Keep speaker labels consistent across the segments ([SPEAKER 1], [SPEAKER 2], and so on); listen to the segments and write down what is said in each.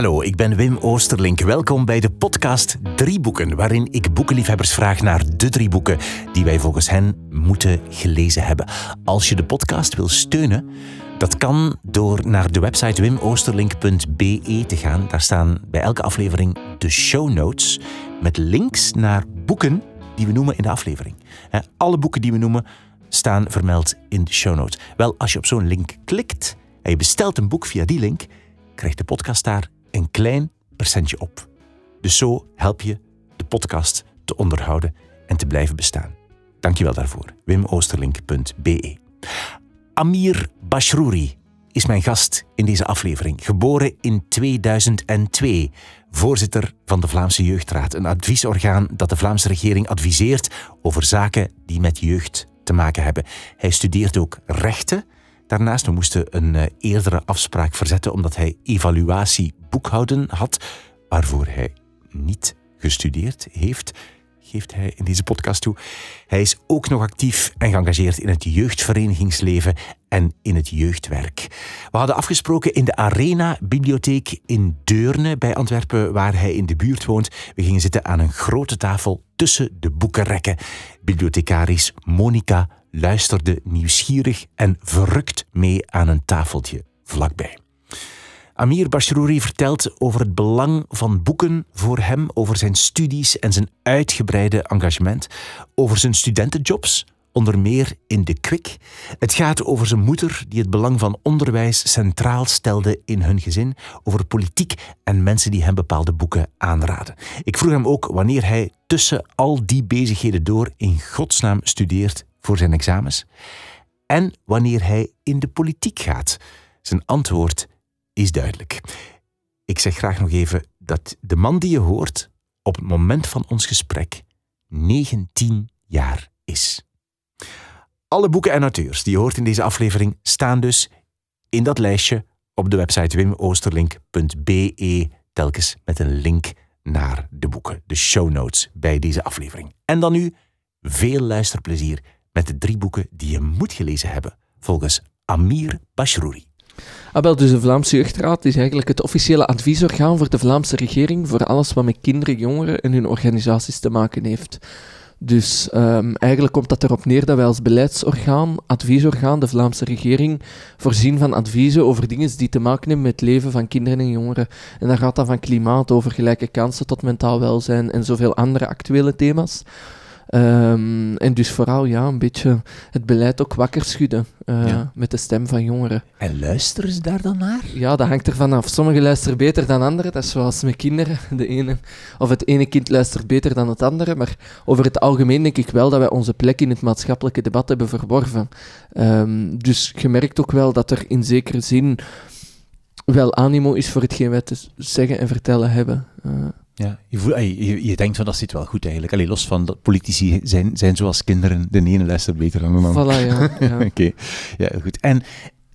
[SPEAKER 1] Hallo, ik ben Wim Oosterlink. Welkom bij de podcast Drie Boeken, waarin ik boekenliefhebbers vraag naar de drie boeken die wij volgens hen moeten gelezen hebben. Als je de podcast wil steunen, dat kan door naar de website wimoosterlink.be te gaan. Daar staan bij elke aflevering de show notes met links naar boeken die we noemen in de aflevering. Alle boeken die we noemen staan vermeld in de show notes. Wel, als je op zo'n link klikt en je bestelt een boek via die link, krijgt de podcast daar een klein percentje op. Dus zo help je de podcast te onderhouden en te blijven bestaan. Dankjewel daarvoor. wimoosterlink.be Amir Bashrouri is mijn gast in deze aflevering. Geboren in 2002, voorzitter van de Vlaamse Jeugdraad, een adviesorgaan dat de Vlaamse regering adviseert over zaken die met jeugd te maken hebben. Hij studeert ook rechten. Daarnaast moesten een eh, eerdere afspraak verzetten omdat hij evaluatie boekhouden had, waarvoor hij niet gestudeerd heeft geeft hij in deze podcast toe. Hij is ook nog actief en geëngageerd in het jeugdverenigingsleven en in het jeugdwerk. We hadden afgesproken in de Arena Bibliotheek in Deurne bij Antwerpen, waar hij in de buurt woont. We gingen zitten aan een grote tafel tussen de boekenrekken. Bibliothecaris Monica luisterde nieuwsgierig en verrukt mee aan een tafeltje vlakbij. Amir Bashrouri vertelt over het belang van boeken voor hem, over zijn studies en zijn uitgebreide engagement, over zijn studentenjobs, onder meer in de Kwik. Het gaat over zijn moeder die het belang van onderwijs centraal stelde in hun gezin, over politiek en mensen die hem bepaalde boeken aanraden. Ik vroeg hem ook wanneer hij tussen al die bezigheden door in godsnaam studeert voor zijn examens en wanneer hij in de politiek gaat. Zijn antwoord is duidelijk. Ik zeg graag nog even dat de man die je hoort op het moment van ons gesprek 19 jaar is. Alle boeken en auteurs die je hoort in deze aflevering staan dus in dat lijstje op de website wimoosterlink.be, telkens met een link naar de boeken, de show notes bij deze aflevering. En dan nu veel luisterplezier met de drie boeken die je moet gelezen hebben, volgens Amir Bashrouri.
[SPEAKER 2] Ah, dus de Vlaamse Jeugdraad is eigenlijk het officiële adviesorgaan voor de Vlaamse regering voor alles wat met kinderen, jongeren en hun organisaties te maken heeft. Dus um, eigenlijk komt dat erop neer dat wij als beleidsorgaan, adviesorgaan, de Vlaamse regering, voorzien van adviezen over dingen die te maken hebben met het leven van kinderen en jongeren. En dan gaat dat van klimaat over gelijke kansen tot mentaal welzijn en zoveel andere actuele thema's. Um, en dus vooral ja, een beetje het beleid ook wakker schudden uh, met de stem van jongeren.
[SPEAKER 1] En luisteren ze daar dan naar?
[SPEAKER 2] Ja, dat hangt ervan af. Sommigen luisteren beter dan anderen. Dat is zoals met kinderen. De ene, of het ene kind luistert beter dan het andere. Maar over het algemeen denk ik wel dat wij onze plek in het maatschappelijke debat hebben verworven. Um, dus je merkt ook wel dat er in zekere zin wel animo is voor hetgeen wij te zeggen en vertellen hebben. Uh,
[SPEAKER 1] ja, je, voelt, je, je, denkt van dat zit wel goed eigenlijk. Allee, los van dat politici zijn, zijn zoals kinderen. De ene luistert beter dan de
[SPEAKER 2] ander. Voilà, ja. ja.
[SPEAKER 1] Oké, ja, goed. En,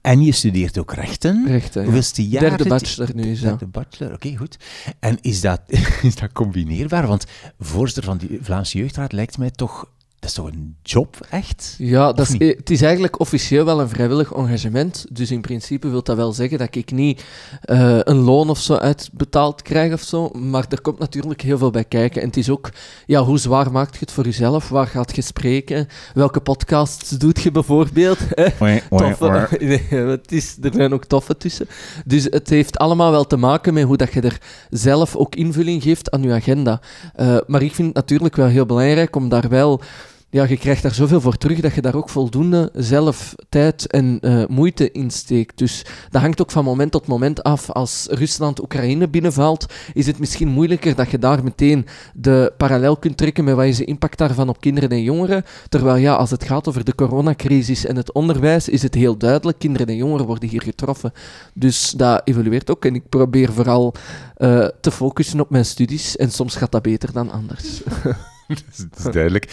[SPEAKER 1] en je studeert ook rechten.
[SPEAKER 2] Rechten, ja.
[SPEAKER 1] Hoeveelste jaar
[SPEAKER 2] Derde bachelor nu,
[SPEAKER 1] ja. Derde bachelor, oké, goed. En is dat, is dat combineerbaar? Want voorzitter van die Vlaamse Jeugdraad lijkt mij toch dat is toch een job, echt?
[SPEAKER 2] Ja, dat is, het is eigenlijk officieel wel een vrijwillig engagement. Dus in principe wil dat wel zeggen dat ik niet uh, een loon of zo uitbetaald krijg of zo. Maar er komt natuurlijk heel veel bij kijken. En het is ook, ja, hoe zwaar maakt je het voor jezelf? Waar gaat je spreken? Welke podcasts doet je bijvoorbeeld? toffe, nee, het is, er zijn ook toffe tussen. Dus het heeft allemaal wel te maken met hoe dat je er zelf ook invulling geeft aan je agenda. Uh, maar ik vind het natuurlijk wel heel belangrijk om daar wel ja, je krijgt daar zoveel voor terug dat je daar ook voldoende zelf tijd en uh, moeite in steekt. Dus dat hangt ook van moment tot moment af. Als Rusland Oekraïne binnenvalt, is het misschien moeilijker dat je daar meteen de parallel kunt trekken met wat is de impact daarvan op kinderen en jongeren. Terwijl ja, als het gaat over de coronacrisis en het onderwijs, is het heel duidelijk, kinderen en jongeren worden hier getroffen. Dus dat evolueert ook en ik probeer vooral uh, te focussen op mijn studies en soms gaat dat beter dan anders.
[SPEAKER 1] dat, is, duidelijk.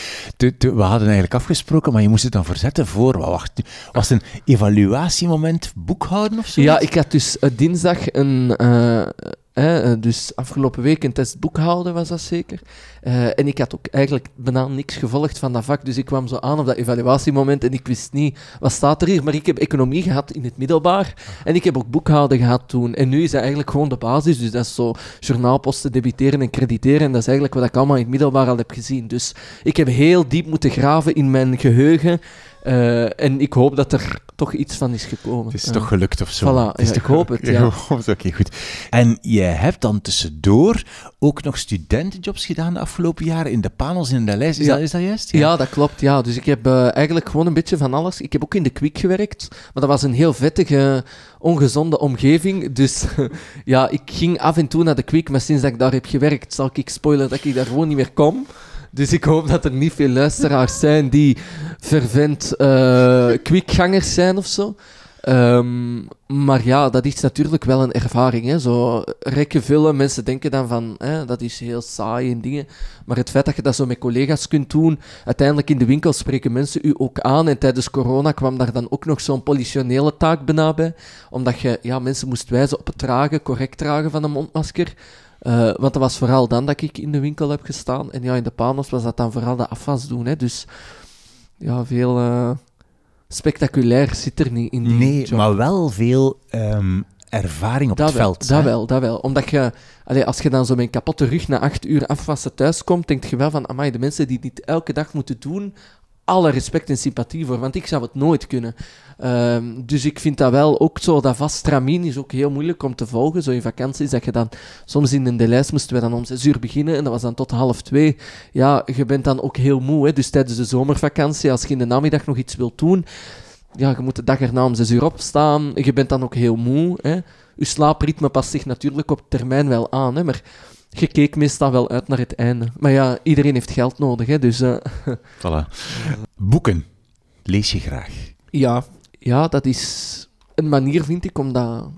[SPEAKER 1] we hadden eigenlijk afgesproken, maar je moest het dan verzetten voor, wacht, was het een evaluatiemoment boekhouden of zo?
[SPEAKER 2] Ja, ik had dus uh, dinsdag een, uh, Hè, eh, dus afgelopen week een test boekhouden was dat zeker. Eh, en ik had ook eigenlijk bijna niks gevolgd van dat vak. Dus ik kwam zo aan op dat evaluatiemoment en ik wist niet, wat staat er hier? Maar ik heb economie gehad in het middelbaar. En ik heb ook boekhouden gehad toen. En nu is dat eigenlijk gewoon de basis. Dus dat is zo journaalposten debiteren en crediteren. En dat is eigenlijk wat ik allemaal in het middelbaar al heb gezien. Dus ik heb heel diep moeten graven in mijn geheugen. Uh, en ik hoop dat er toch iets van is gekomen.
[SPEAKER 1] Het is toch gelukt of zo?
[SPEAKER 2] Voilà, ja, ik hoop het, ja.
[SPEAKER 1] Oké, goed. En je hebt dan tussendoor ook nog studentenjobs gedaan de afgelopen jaren in de panels in de lijst. Is, dat, is dat juist?
[SPEAKER 2] Ja. ja. dat klopt. Ja. Dus ik heb uh, eigenlijk gewoon een beetje van alles. Ik heb ook in de Quick gewerkt, maar dat was een heel vettige, ongezonde omgeving. Dus ja, ik ging af en toe naar de Quick, maar sinds dat ik daar heb gewerkt, zal ik spoilen dat ik daar gewoon niet meer kom. Dus ik hoop dat er niet veel luisteraars zijn die vervent uh, kwikgangers zijn of zo. Um, maar ja, dat is natuurlijk wel een ervaring. Hè? Zo rekken vullen, mensen denken dan van hè, dat is heel saai en dingen. Maar het feit dat je dat zo met collega's kunt doen, uiteindelijk in de winkel spreken mensen u ook aan. En tijdens corona kwam daar dan ook nog zo'n politionele taak bijna bij. Omdat je ja, mensen moest wijzen op het dragen, correct dragen van een mondmasker. Uh, want dat was vooral dan dat ik in de winkel heb gestaan. En ja, in de panos was dat dan vooral de afwas doen. Hè. Dus ja, veel uh, spectaculair zit er niet in die
[SPEAKER 1] Nee, maar wel veel um, ervaring op
[SPEAKER 2] dat
[SPEAKER 1] het veld.
[SPEAKER 2] Dat wel, dat wel. Omdat je, allee, als je dan zo met een kapotte rug na acht uur afwassen thuis komt, denk je wel van, amai, de mensen die dit elke dag moeten doen, alle respect en sympathie voor, want ik zou het nooit kunnen. Um, dus ik vind dat wel ook zo, dat vast stramien is ook heel moeilijk om te volgen. Zo in vakanties, dat je dan soms in de lijst moesten we dan om zes uur beginnen en dat was dan tot half twee. Ja, je bent dan ook heel moe. Hè? Dus tijdens de zomervakantie, als je in de namiddag nog iets wilt doen, ja, je moet de dag erna om zes uur opstaan. Je bent dan ook heel moe. Hè? Je slaapritme past zich natuurlijk op termijn wel aan, hè? maar je keek meestal wel uit naar het einde. Maar ja, iedereen heeft geld nodig, hè, dus... Uh...
[SPEAKER 1] Voilà. Boeken. Lees je graag?
[SPEAKER 2] Ja, ja, dat is een manier, vind ik, om dat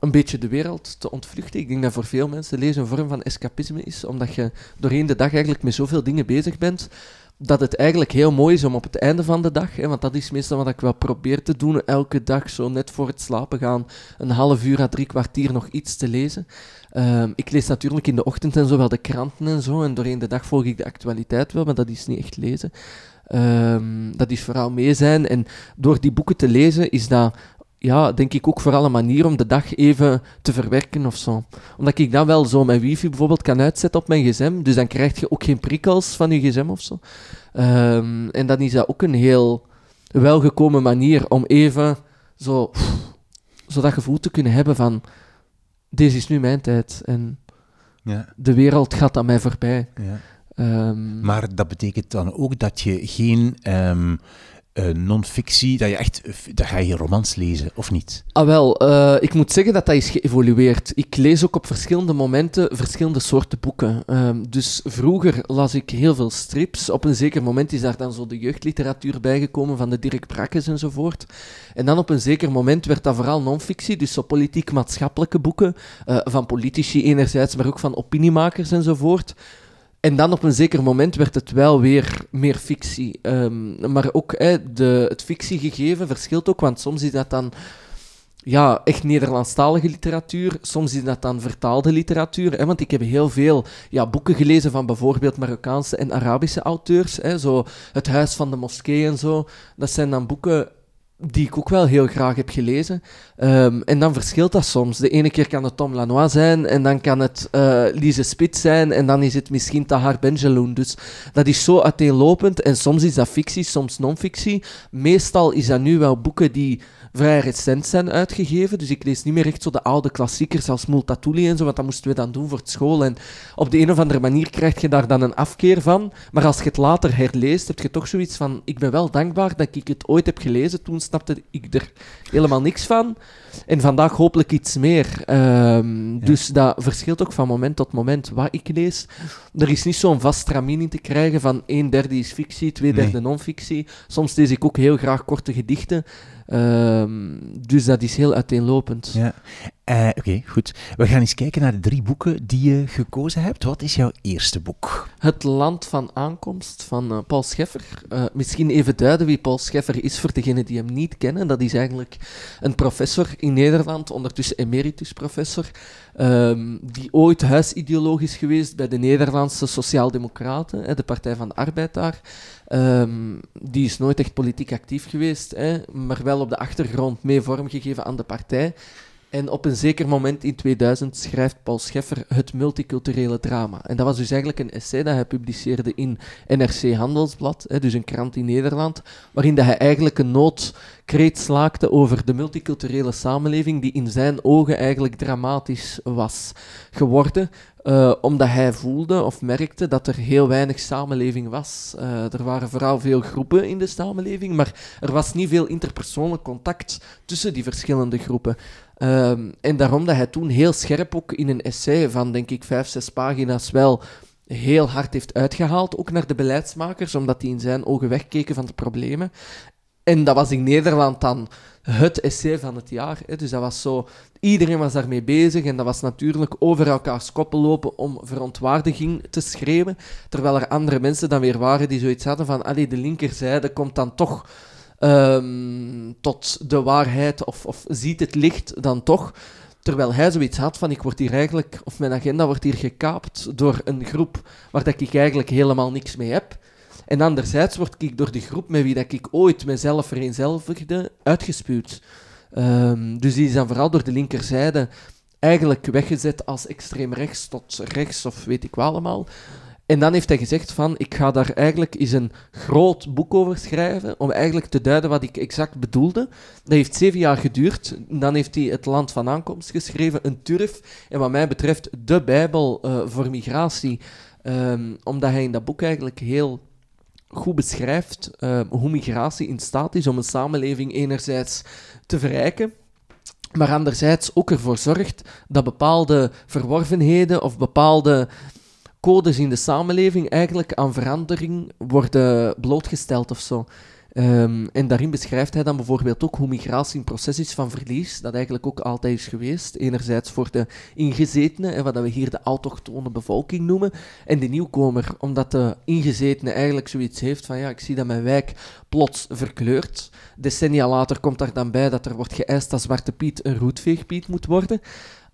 [SPEAKER 2] een beetje de wereld te ontvluchten. Ik denk dat voor veel mensen lezen een vorm van escapisme is, omdat je doorheen de dag eigenlijk met zoveel dingen bezig bent, dat het eigenlijk heel mooi is om op het einde van de dag, hè, want dat is meestal wat ik wel probeer te doen, elke dag zo net voor het slapen gaan, een half uur à drie kwartier nog iets te lezen. Um, ik lees natuurlijk in de ochtend en zo wel de kranten en zo, en doorheen de dag volg ik de actualiteit wel, maar dat is niet echt lezen. Um, dat is vooral mee zijn. En door die boeken te lezen is dat, ja, denk ik ook vooral een manier om de dag even te verwerken of zo. Omdat ik dan wel zo mijn wifi bijvoorbeeld kan uitzetten op mijn gsm, dus dan krijg je ook geen prikkels van je gsm of zo. Um, en dan is dat ook een heel welgekomen manier om even zo, zo dat gevoel te kunnen hebben van deze is nu mijn tijd en ja. de wereld gaat aan mij voorbij. Ja.
[SPEAKER 1] Um, maar dat betekent dan ook dat je geen um, uh, non-fictie, dat je echt, dat ga je romans lezen, of niet?
[SPEAKER 2] Ah wel, uh, ik moet zeggen dat dat is geëvolueerd. Ik lees ook op verschillende momenten verschillende soorten boeken. Um, dus vroeger las ik heel veel strips. Op een zeker moment is daar dan zo de jeugdliteratuur bijgekomen van de Dirk Brakkes enzovoort. En dan op een zeker moment werd dat vooral non-fictie, dus zo politiek-maatschappelijke boeken, van politici enerzijds, maar ook van opiniemakers enzovoort. En dan op een zeker moment werd het wel weer meer fictie. Um, maar ook hè, de, het fictiegegeven verschilt ook, want soms is dat dan ja, echt Nederlandstalige literatuur. Soms is dat dan vertaalde literatuur. Hè? Want ik heb heel veel ja, boeken gelezen van bijvoorbeeld Marokkaanse en Arabische auteurs. Hè? Zo Het Huis van de Moskee en zo. Dat zijn dan boeken die ik ook wel heel graag heb gelezen. Um, en dan verschilt dat soms. De ene keer kan het Tom Lanois zijn, en dan kan het uh, Lise Spitz zijn, en dan is het misschien Tahar Benjeloun. Dus dat is zo uiteenlopend. En soms is dat fictie, soms non-fictie. Meestal is dat nu wel boeken die vrij recent zijn uitgegeven. Dus ik lees niet meer echt zo de oude klassiekers als Multatuli en zo, want dat moesten we dan doen voor het school. En op de een of andere manier krijg je daar dan een afkeer van. Maar als je het later herleest, heb je toch zoiets van: ik ben wel dankbaar dat ik het ooit heb gelezen. Toen snapte ik er helemaal niks van. En vandaag hopelijk iets meer. Um, Dus dat verschilt ook van moment tot moment wat ik lees. Er is niet zo'n vast stramien in te krijgen van een derde is fictie, twee derde nee. non-fictie. Soms lees ik ook heel graag korte gedichten. Um, dus dat is heel uiteenlopend.
[SPEAKER 1] Ja. Uh, Oké, goed. We gaan eens kijken naar de drie boeken die je gekozen hebt. Wat is jouw eerste boek?
[SPEAKER 2] Het Land van Aankomst van uh, Paul Scheffer. Uh, misschien even duiden wie Paul Scheffer is voor degenen die hem niet kennen. Dat is eigenlijk een professor in Nederland, ondertussen emeritus professor, um, die ooit huisideoloog is geweest bij de Nederlandse Sociaaldemocraten, de Partij van de Arbeid daar. Um, die is nooit echt politiek actief geweest, hè, maar wel op de achtergrond mee vormgegeven aan de partij. En op een zeker moment in 2000 schrijft Paul Scheffer het multiculturele drama. En dat was dus eigenlijk een essay dat hij publiceerde in NRC Handelsblad, hè, dus een krant in Nederland, waarin dat hij eigenlijk een noodkreet slaakte over de multiculturele samenleving die in zijn ogen eigenlijk dramatisch was geworden. Uh, omdat hij voelde of merkte dat er heel weinig samenleving was. Uh, er waren vooral veel groepen in de samenleving, maar er was niet veel interpersoonlijk contact tussen die verschillende groepen. Um, en daarom dat hij toen heel scherp ook in een essay van, denk ik, vijf, zes pagina's wel heel hard heeft uitgehaald, ook naar de beleidsmakers, omdat die in zijn ogen wegkeken van de problemen. En dat was in Nederland dan het essay van het jaar. Hè. Dus dat was zo, iedereen was daarmee bezig en dat was natuurlijk over elkaars koppen lopen om verontwaardiging te schreeuwen. Terwijl er andere mensen dan weer waren die zoiets hadden van, allee, de linkerzijde komt dan toch um, tot de waarheid of, of ziet het licht dan toch. Terwijl hij zoiets had van, ik word hier eigenlijk, of mijn agenda wordt hier gekaapt door een groep waar dat ik eigenlijk helemaal niks mee heb. En anderzijds word ik door de groep met wie dat ik ooit mezelf vereenzelvigde, uitgespuwd. Um, dus die is dan vooral door de linkerzijde eigenlijk weggezet als extreem rechts tot rechts of weet ik wel allemaal. En dan heeft hij gezegd van, ik ga daar eigenlijk eens een groot boek over schrijven, om eigenlijk te duiden wat ik exact bedoelde. Dat heeft zeven jaar geduurd. Dan heeft hij Het Land van Aankomst geschreven, een turf, en wat mij betreft de bijbel uh, voor migratie. Um, omdat hij in dat boek eigenlijk heel goed beschrijft uh, hoe migratie in staat is om een samenleving enerzijds te verrijken, maar anderzijds ook ervoor zorgt dat bepaalde verworvenheden of bepaalde codes in de samenleving eigenlijk aan verandering worden blootgesteld of zo. Um, en daarin beschrijft hij dan bijvoorbeeld ook hoe migratie een proces is van verlies, dat eigenlijk ook altijd is geweest. Enerzijds voor de ingezetenen, en wat we hier de autochtone bevolking noemen, en de nieuwkomer, omdat de ingezetene eigenlijk zoiets heeft van ja, ik zie dat mijn wijk plots verkleurt. Decennia later komt daar dan bij dat er wordt geëist dat Zwarte Piet een roetveegpiet moet worden.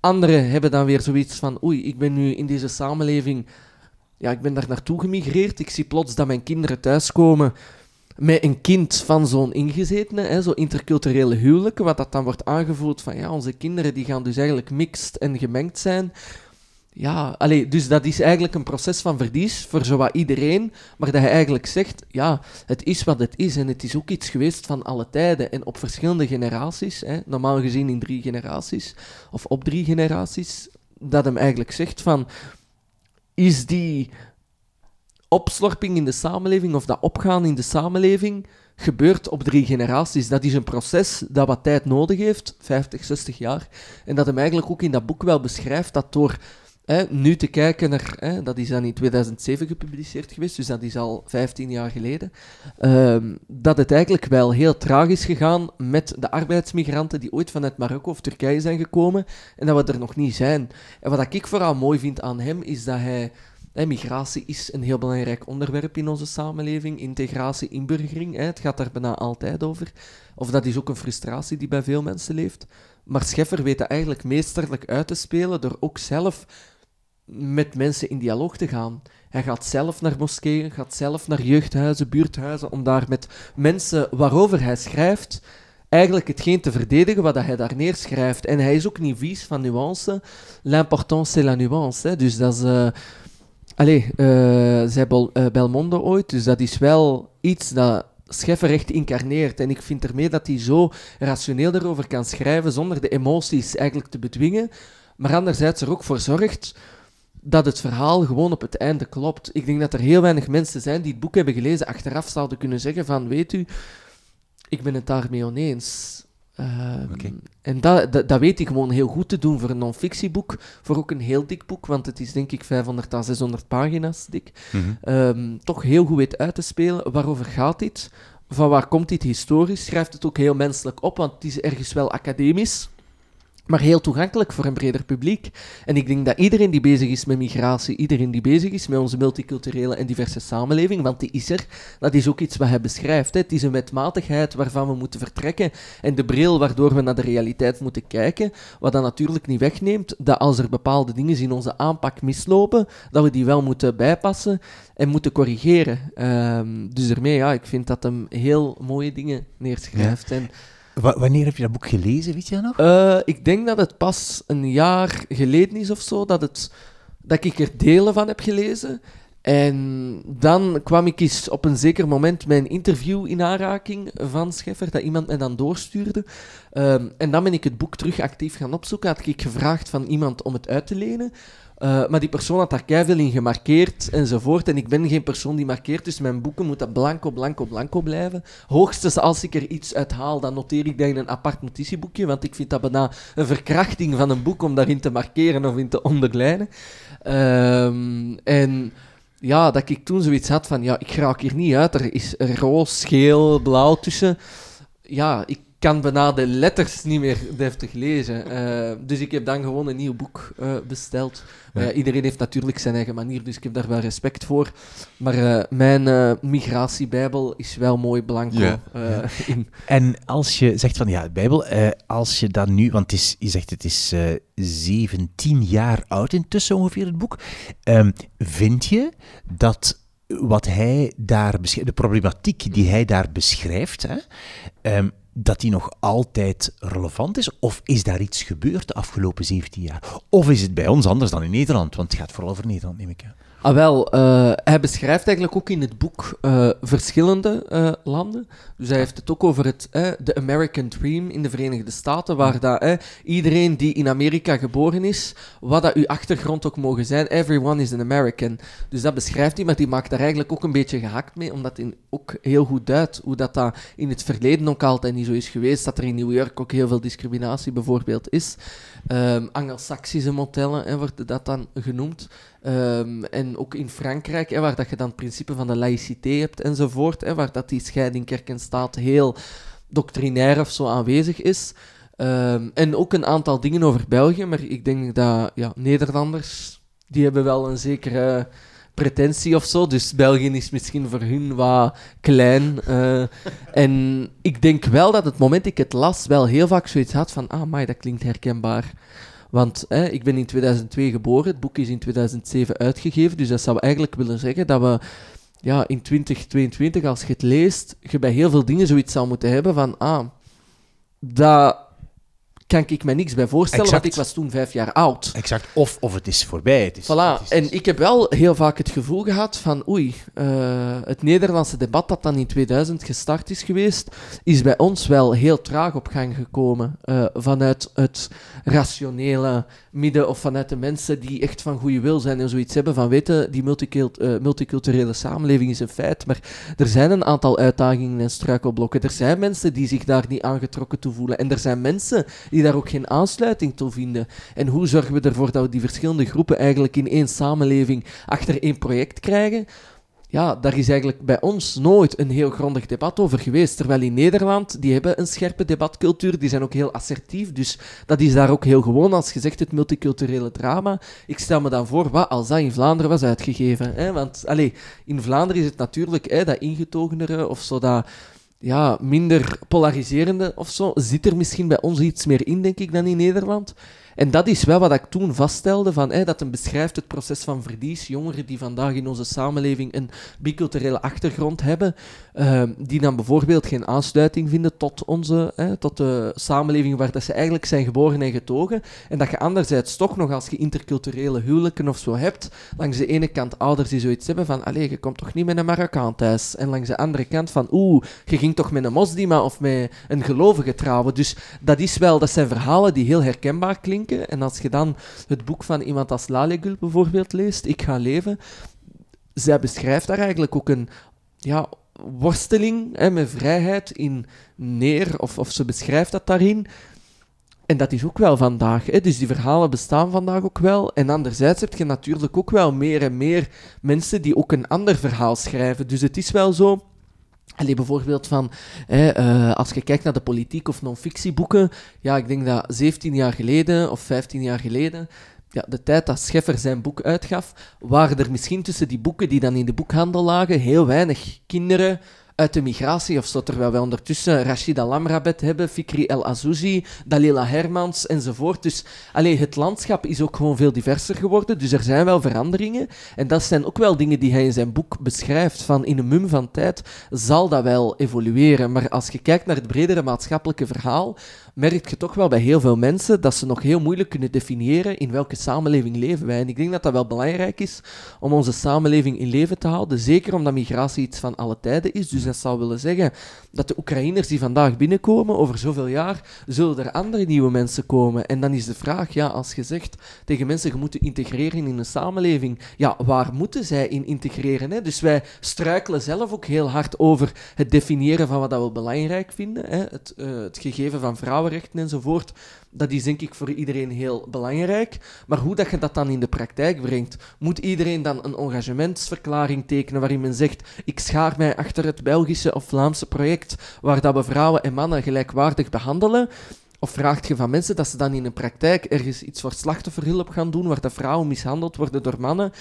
[SPEAKER 2] Anderen hebben dan weer zoiets van, oei, ik ben nu in deze samenleving, ja, ik ben daar naartoe gemigreerd. Ik zie plots dat mijn kinderen thuiskomen met een kind van zo'n ingezetene, hè, zo interculturele huwelijken, wat dat dan wordt aangevoeld van, ja, onze kinderen die gaan dus eigenlijk mixed en gemengd zijn. Ja, allee, dus dat is eigenlijk een proces van verlies voor zowat iedereen, maar dat hij eigenlijk zegt, ja, het is wat het is en het is ook iets geweest van alle tijden en op verschillende generaties, hè, normaal gezien in drie generaties, of op drie generaties, dat hem eigenlijk zegt van, is die opslorping in de samenleving of dat opgaan in de samenleving gebeurt op drie generaties. Dat is een proces dat wat tijd nodig heeft, 50, 60 jaar, en dat hem eigenlijk ook in dat boek wel beschrijft dat door nu te kijken naar, dat is dan in 2007 gepubliceerd geweest, dus dat is al 15 jaar geleden, ehm, dat het eigenlijk wel heel traag is gegaan met de arbeidsmigranten die ooit vanuit Marokko of Turkije zijn gekomen en dat we er nog niet zijn. En wat ik vooral mooi vind aan hem, is dat hij migratie is een heel belangrijk onderwerp in onze samenleving. Integratie, inburgering, hè, het gaat daar bijna altijd over. Of dat is ook een frustratie die bij veel mensen leeft. Maar Scheffer weet dat eigenlijk meesterlijk uit te spelen door ook zelf met mensen in dialoog te gaan. Hij gaat zelf naar moskeeën, gaat zelf naar jeugdhuizen, buurthuizen, om daar met mensen waarover hij schrijft, eigenlijk hetgeen te verdedigen wat hij daar neerschrijft. En hij is ook niet vies van nuance. L'important, c'est la nuance. Dus dat is... Uh, allee, uh, zei Bel, uh, Belmondo ooit, dus dat is wel iets dat Scheffer echt incarneert. En ik vind ermee dat hij zo rationeel erover kan schrijven, zonder de emoties eigenlijk te bedwingen, maar anderzijds er ook voor zorgt dat het verhaal gewoon op het einde klopt. Ik denk dat er heel weinig mensen zijn die het boek hebben gelezen, achteraf zouden kunnen zeggen van, weet u, ik ben het daarmee oneens. Um, En dat, dat, dat, weet ik gewoon heel goed te doen voor een non-fictieboek, voor ook een heel dik boek, want het is denk ik 500 à 600 pagina's dik. Mm -hmm. toch heel goed weet uit te spelen. Waarover gaat dit? Van waar komt dit historisch? Schrijft het ook heel menselijk op, want het is ergens wel academisch. Maar heel toegankelijk voor een breder publiek. En ik denk dat iedereen die bezig is met migratie, iedereen die bezig is met onze multiculturele en diverse samenleving, want die is er, dat is ook iets wat hij beschrijft. Hè. Het is een wetmatigheid waarvan we moeten vertrekken en de bril waardoor we naar de realiteit moeten kijken, wat dan natuurlijk niet wegneemt dat als er bepaalde dingen in onze aanpak mislopen, dat we die wel moeten bijpassen en moeten corrigeren. Ehm, dus ermee, ja, ik vind dat hem heel mooie dingen neerschrijft. En,
[SPEAKER 1] wanneer heb je dat boek gelezen, weet je nog?
[SPEAKER 2] uh, ik denk dat het pas een jaar geleden is of zo, dat, het, dat ik er delen van heb gelezen. En dan kwam ik eens op een zeker moment mijn interview in aanraking van Scheffer, dat iemand mij dan doorstuurde. Um, en dan ben ik het boek terug actief gaan opzoeken. Had ik gevraagd van iemand om het uit te lenen. Uh, maar die persoon had daar keihard in gemarkeerd enzovoort. En ik ben geen persoon die markeert, dus mijn boeken moeten blanco, blanco, blanco blijven. Hoogstens als ik er iets uit haal, dan noteer ik dat in een apart notitieboekje, want ik vind dat bijna een verkrachting van een boek om daarin te markeren of in te onderlijnen. Um, en ja, dat ik toen zoiets had van, ja, ik raak hier niet uit. Er is roos, geel, blauw tussen. Ja, ik kan bijna de letters niet meer deftig lezen. Uh, dus ik heb dan gewoon een nieuw boek uh, besteld. Ja. iedereen heeft natuurlijk zijn eigen manier, dus ik heb daar wel respect voor. Maar uh, mijn migratiebijbel is wel mooi blanco. Ja.
[SPEAKER 1] In. En als je zegt van ja, de Bijbel, als je dan nu, want het is, je zegt het is 17 jaar oud intussen ongeveer het boek. Um, vind je dat wat hij daar beschrijft, de problematiek die hij daar beschrijft, hè, um, dat die nog altijd relevant is? Of is daar iets gebeurd de afgelopen 17 jaar? Of is het bij ons anders dan in Nederland? Want het gaat vooral over Nederland, neem ik aan.
[SPEAKER 2] Ah, wel, uh, hij beschrijft eigenlijk ook in het boek uh, verschillende uh, landen. Dus hij heeft het ook over het de American Dream in de Verenigde Staten, waar dat, iedereen die in Amerika geboren is, wat dat uw achtergrond ook mogen zijn, everyone is an American. Dus dat beschrijft hij, maar die maakt daar eigenlijk ook een beetje gehakt mee, omdat hij ook heel goed duidt hoe dat, dat in het verleden ook altijd niet zo is geweest, dat er in New York ook heel veel discriminatie bijvoorbeeld is. Um, Angelsaksische modellen hè, wordt dat dan genoemd. Um, en ook in Frankrijk, hè, waar dat je dan het principe van de laïcité hebt enzovoort, hè, waar dat die scheiding kerk en staat heel doctrinair of zo aanwezig is. Um, en ook een aantal dingen over België, maar ik denk dat ja, Nederlanders, die hebben wel een zekere pretentie of zo. Dus België is misschien voor hun wat klein. Uh, en ik denk wel dat het moment ik het las, wel heel vaak zoiets had van, ah, maar dat klinkt herkenbaar. Want hè, ik ben in 2002 geboren, het boek is in 2007 uitgegeven, dus dat zou eigenlijk willen zeggen dat we ja, in 2022, als je het leest, je bij heel veel dingen zoiets zou moeten hebben van, ah, dat kan ik me niks bij voorstellen, want ik was toen vijf jaar oud.
[SPEAKER 1] Exact, of, of het is voorbij. Het is,
[SPEAKER 2] voilà, en ik heb wel heel vaak het gevoel gehad van, oei, uh, het Nederlandse debat dat dan in 2000 gestart is geweest, is bij ons wel heel traag op gang gekomen. Uh, vanuit het rationele midden of vanuit de mensen die echt van goede wil zijn en zoiets hebben van, weten, die multicult uh, multiculturele samenleving is een feit, maar er zijn een aantal uitdagingen en struikelblokken. Er zijn mensen die zich daar niet aangetrokken toe voelen. En er zijn mensen die daar ook geen aansluiting toe vinden. En hoe zorgen we ervoor dat we die verschillende groepen eigenlijk in één samenleving achter één project krijgen? ja, daar is eigenlijk bij ons nooit een heel grondig debat over geweest. Terwijl in Nederland, die hebben een scherpe debatcultuur, die zijn ook heel assertief. Dus dat is daar ook heel gewoon, als gezegd het multiculturele drama. Ik stel me dan voor, wat als dat in Vlaanderen was uitgegeven? Hè? Want allez, in Vlaanderen is het natuurlijk hè, dat ingetogenere of zo dat ja, minder polariserende of zo, zit er misschien bij ons iets meer in, denk ik, dan in Nederland. En dat is wel wat ik toen vaststelde, van, dat een beschrijft het proces van verlies. Jongeren die vandaag in onze samenleving een biculturele achtergrond hebben, uh, die dan bijvoorbeeld geen aansluiting vinden tot, onze, tot de samenleving waar dat ze eigenlijk zijn geboren en getogen. En dat je anderzijds toch nog als je interculturele huwelijken of zo hebt, langs de ene kant ouders die zoiets hebben van, allee, je komt toch niet met een Marokkaan thuis. En langs de andere kant van, oeh, je ging toch met een moslima of met een gelovige trouwen. Dus dat is wel, dat zijn verhalen die heel herkenbaar klinken en als je dan het boek van iemand als Lalegul bijvoorbeeld leest, Ik ga leven, zij beschrijft daar eigenlijk ook een ja, worsteling hè, met vrijheid in neer, of, of ze beschrijft dat daarin. En dat is ook wel vandaag. Hè? Dus die verhalen bestaan vandaag ook wel. En anderzijds heb je natuurlijk ook wel meer en meer mensen die ook een ander verhaal schrijven. Dus het is wel zo Allee, bijvoorbeeld van, hè, eh, als je kijkt naar de politiek of non-fictieboeken, ja, ik denk dat 17 jaar geleden of 15 jaar geleden, ja, de tijd dat Scheffer zijn boek uitgaf, waren er misschien tussen die boeken die dan in de boekhandel lagen, heel weinig kinderen uit de migratie of zo, terwijl wij ondertussen Rashida Lamrabet hebben, Fikri El Azouzi, Dalila Hermans enzovoort. Dus allee, het landschap is ook gewoon veel diverser geworden, dus er zijn wel veranderingen. En dat zijn ook wel dingen die hij in zijn boek beschrijft, van in een mum van tijd zal dat wel evolueren. Maar als je kijkt naar het bredere maatschappelijke verhaal, merk je toch wel bij heel veel mensen dat ze nog heel moeilijk kunnen definiëren in welke samenleving leven wij. En ik denk dat dat wel belangrijk is om onze samenleving in leven te houden, zeker omdat migratie iets van alle tijden is. Dus dat zou willen zeggen dat de Oekraïners die vandaag binnenkomen, over zoveel jaar zullen er andere nieuwe mensen komen. En dan is de vraag, ja, als je zegt tegen mensen, je moet integreren in een samenleving, ja, waar moeten zij in integreren? Hè? Dus wij struikelen zelf ook heel hard over het definiëren van wat dat we belangrijk vinden, hè? Het, uh, het gegeven van vrouwenrechten enzovoort. Dat is denk ik voor iedereen heel belangrijk. Maar hoe dat je dat dan in de praktijk brengt, moet iedereen dan een engagementsverklaring tekenen waarin men zegt: Ik schaar mij achter het Belgische of Vlaamse project waar dat we vrouwen en mannen gelijkwaardig behandelen. Of vraagt je van mensen dat ze dan in de praktijk ergens iets voor slachtofferhulp gaan doen, waar de vrouwen mishandeld worden door mannen?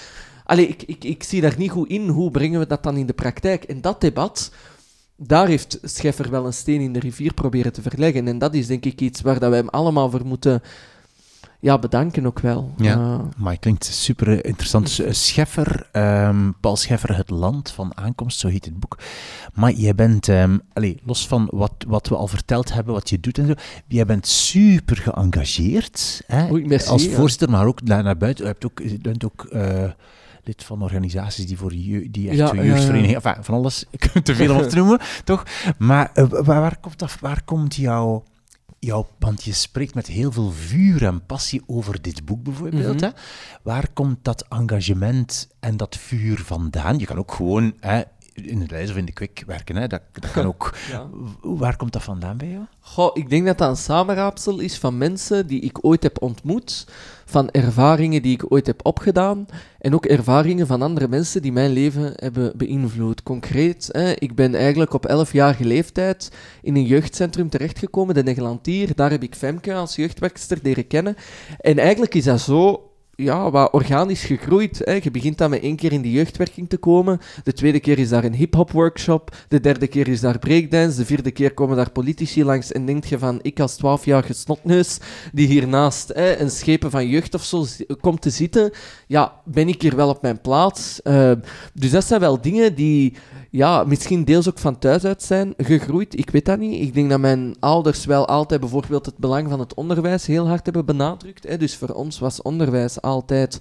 [SPEAKER 2] Allee, ik, ik, ik zie daar niet goed in. Hoe brengen we dat dan in de praktijk? En dat debat, daar heeft Scheffer wel een steen in de rivier proberen te verleggen. En dat is denk ik iets waar dat wij hem allemaal voor moeten ja, bedanken ook wel.
[SPEAKER 1] Ja, uh, maar het klinkt super interessant. Scheffer, um, Paul Scheffer, Het Land van Aankomst, zo heet het boek. Maar jij bent, um, allez, los van wat, wat we al verteld hebben, wat je doet en zo, jij bent super geëngageerd hè,
[SPEAKER 2] Oei, merci,
[SPEAKER 1] als
[SPEAKER 2] ja.
[SPEAKER 1] voorzitter, maar ook naar, naar buiten. Je, hebt ook, je bent ook uh, lid van organisaties die voor je, die echt
[SPEAKER 2] Ja,
[SPEAKER 1] enfin, van alles, te veel om te noemen, toch? Maar uh, waar, waar, komt dat, waar komt jouw jouw, want je spreekt met heel veel vuur en passie over dit boek bijvoorbeeld.
[SPEAKER 2] Mhm.
[SPEAKER 1] hè? Waar komt dat engagement en dat vuur vandaan? Je kan ook gewoon hè, in het lijst of in de kwik werken. Hè? Dat, dat kan ook.
[SPEAKER 2] Ja.
[SPEAKER 1] Waar komt dat vandaan bij jou?
[SPEAKER 2] Goh, ik denk dat dat een samenraapsel is van mensen die ik ooit heb ontmoet, van ervaringen die ik ooit heb opgedaan en ook ervaringen van andere mensen die mijn leven hebben beïnvloed. Concreet, hè, ik ben eigenlijk op 11-jarige leeftijd in een jeugdcentrum terechtgekomen, de Neglantier. Daar heb ik Femke als jeugdwerkster leren kennen. En eigenlijk is dat zo ja, wat organisch gegroeid. Hè. Je begint dan met één keer in de jeugdwerking te komen. De tweede keer is daar een hip-hop workshop. De derde keer is daar breakdance. De vierde keer komen daar politici langs. En denk je van, ik als 12-jarige snotneus, die hiernaast hè, een schepen van jeugd of zo komt te zitten, ja, ben ik hier wel op mijn plaats. Uh, dus dat zijn wel dingen die ja, misschien deels ook van thuis uit zijn gegroeid. Ik weet dat niet. Ik denk dat mijn ouders wel altijd bijvoorbeeld het belang van het onderwijs heel hard hebben benadrukt. Hè. Dus voor ons was onderwijs altijd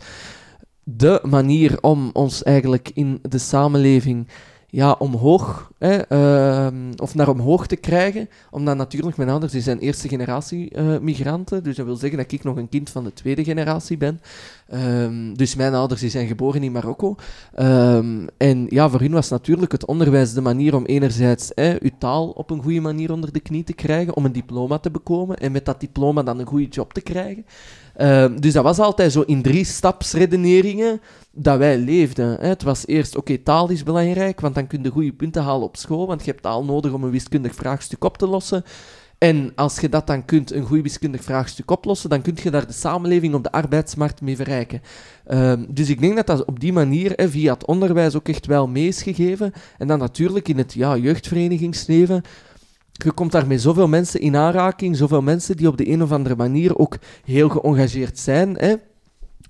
[SPEAKER 2] de manier om ons eigenlijk in de samenleving ja, omhoog, hè, uh, of naar omhoog te krijgen. Omdat natuurlijk mijn ouders die zijn eerste generatie uh, migranten. Dus dat wil zeggen dat ik nog een kind van de tweede generatie ben. Um, dus mijn ouders die zijn geboren in Marokko. Um, en ja, voor hun was natuurlijk het onderwijs de manier om enerzijds hè, uw taal op een goede manier onder de knie te krijgen, om een diploma te bekomen en met dat diploma dan een goede job te krijgen. Dus dat was altijd zo in drie stapsredeneringen dat wij leefden. Het was eerst, oké, taal is belangrijk, want dan kun je goede punten halen op school, want je hebt taal nodig om een wiskundig vraagstuk op te lossen. En als je dat dan kunt, een goed wiskundig vraagstuk oplossen, dan kun je daar de samenleving op de arbeidsmarkt mee verrijken. Um, dus ik denk dat dat op die manier, via het onderwijs, ook echt wel mee is gegeven. En dan natuurlijk in het ja, jeugdverenigingsleven. Je komt daar met zoveel mensen in aanraking, zoveel mensen die op de een of andere manier ook heel geëngageerd zijn.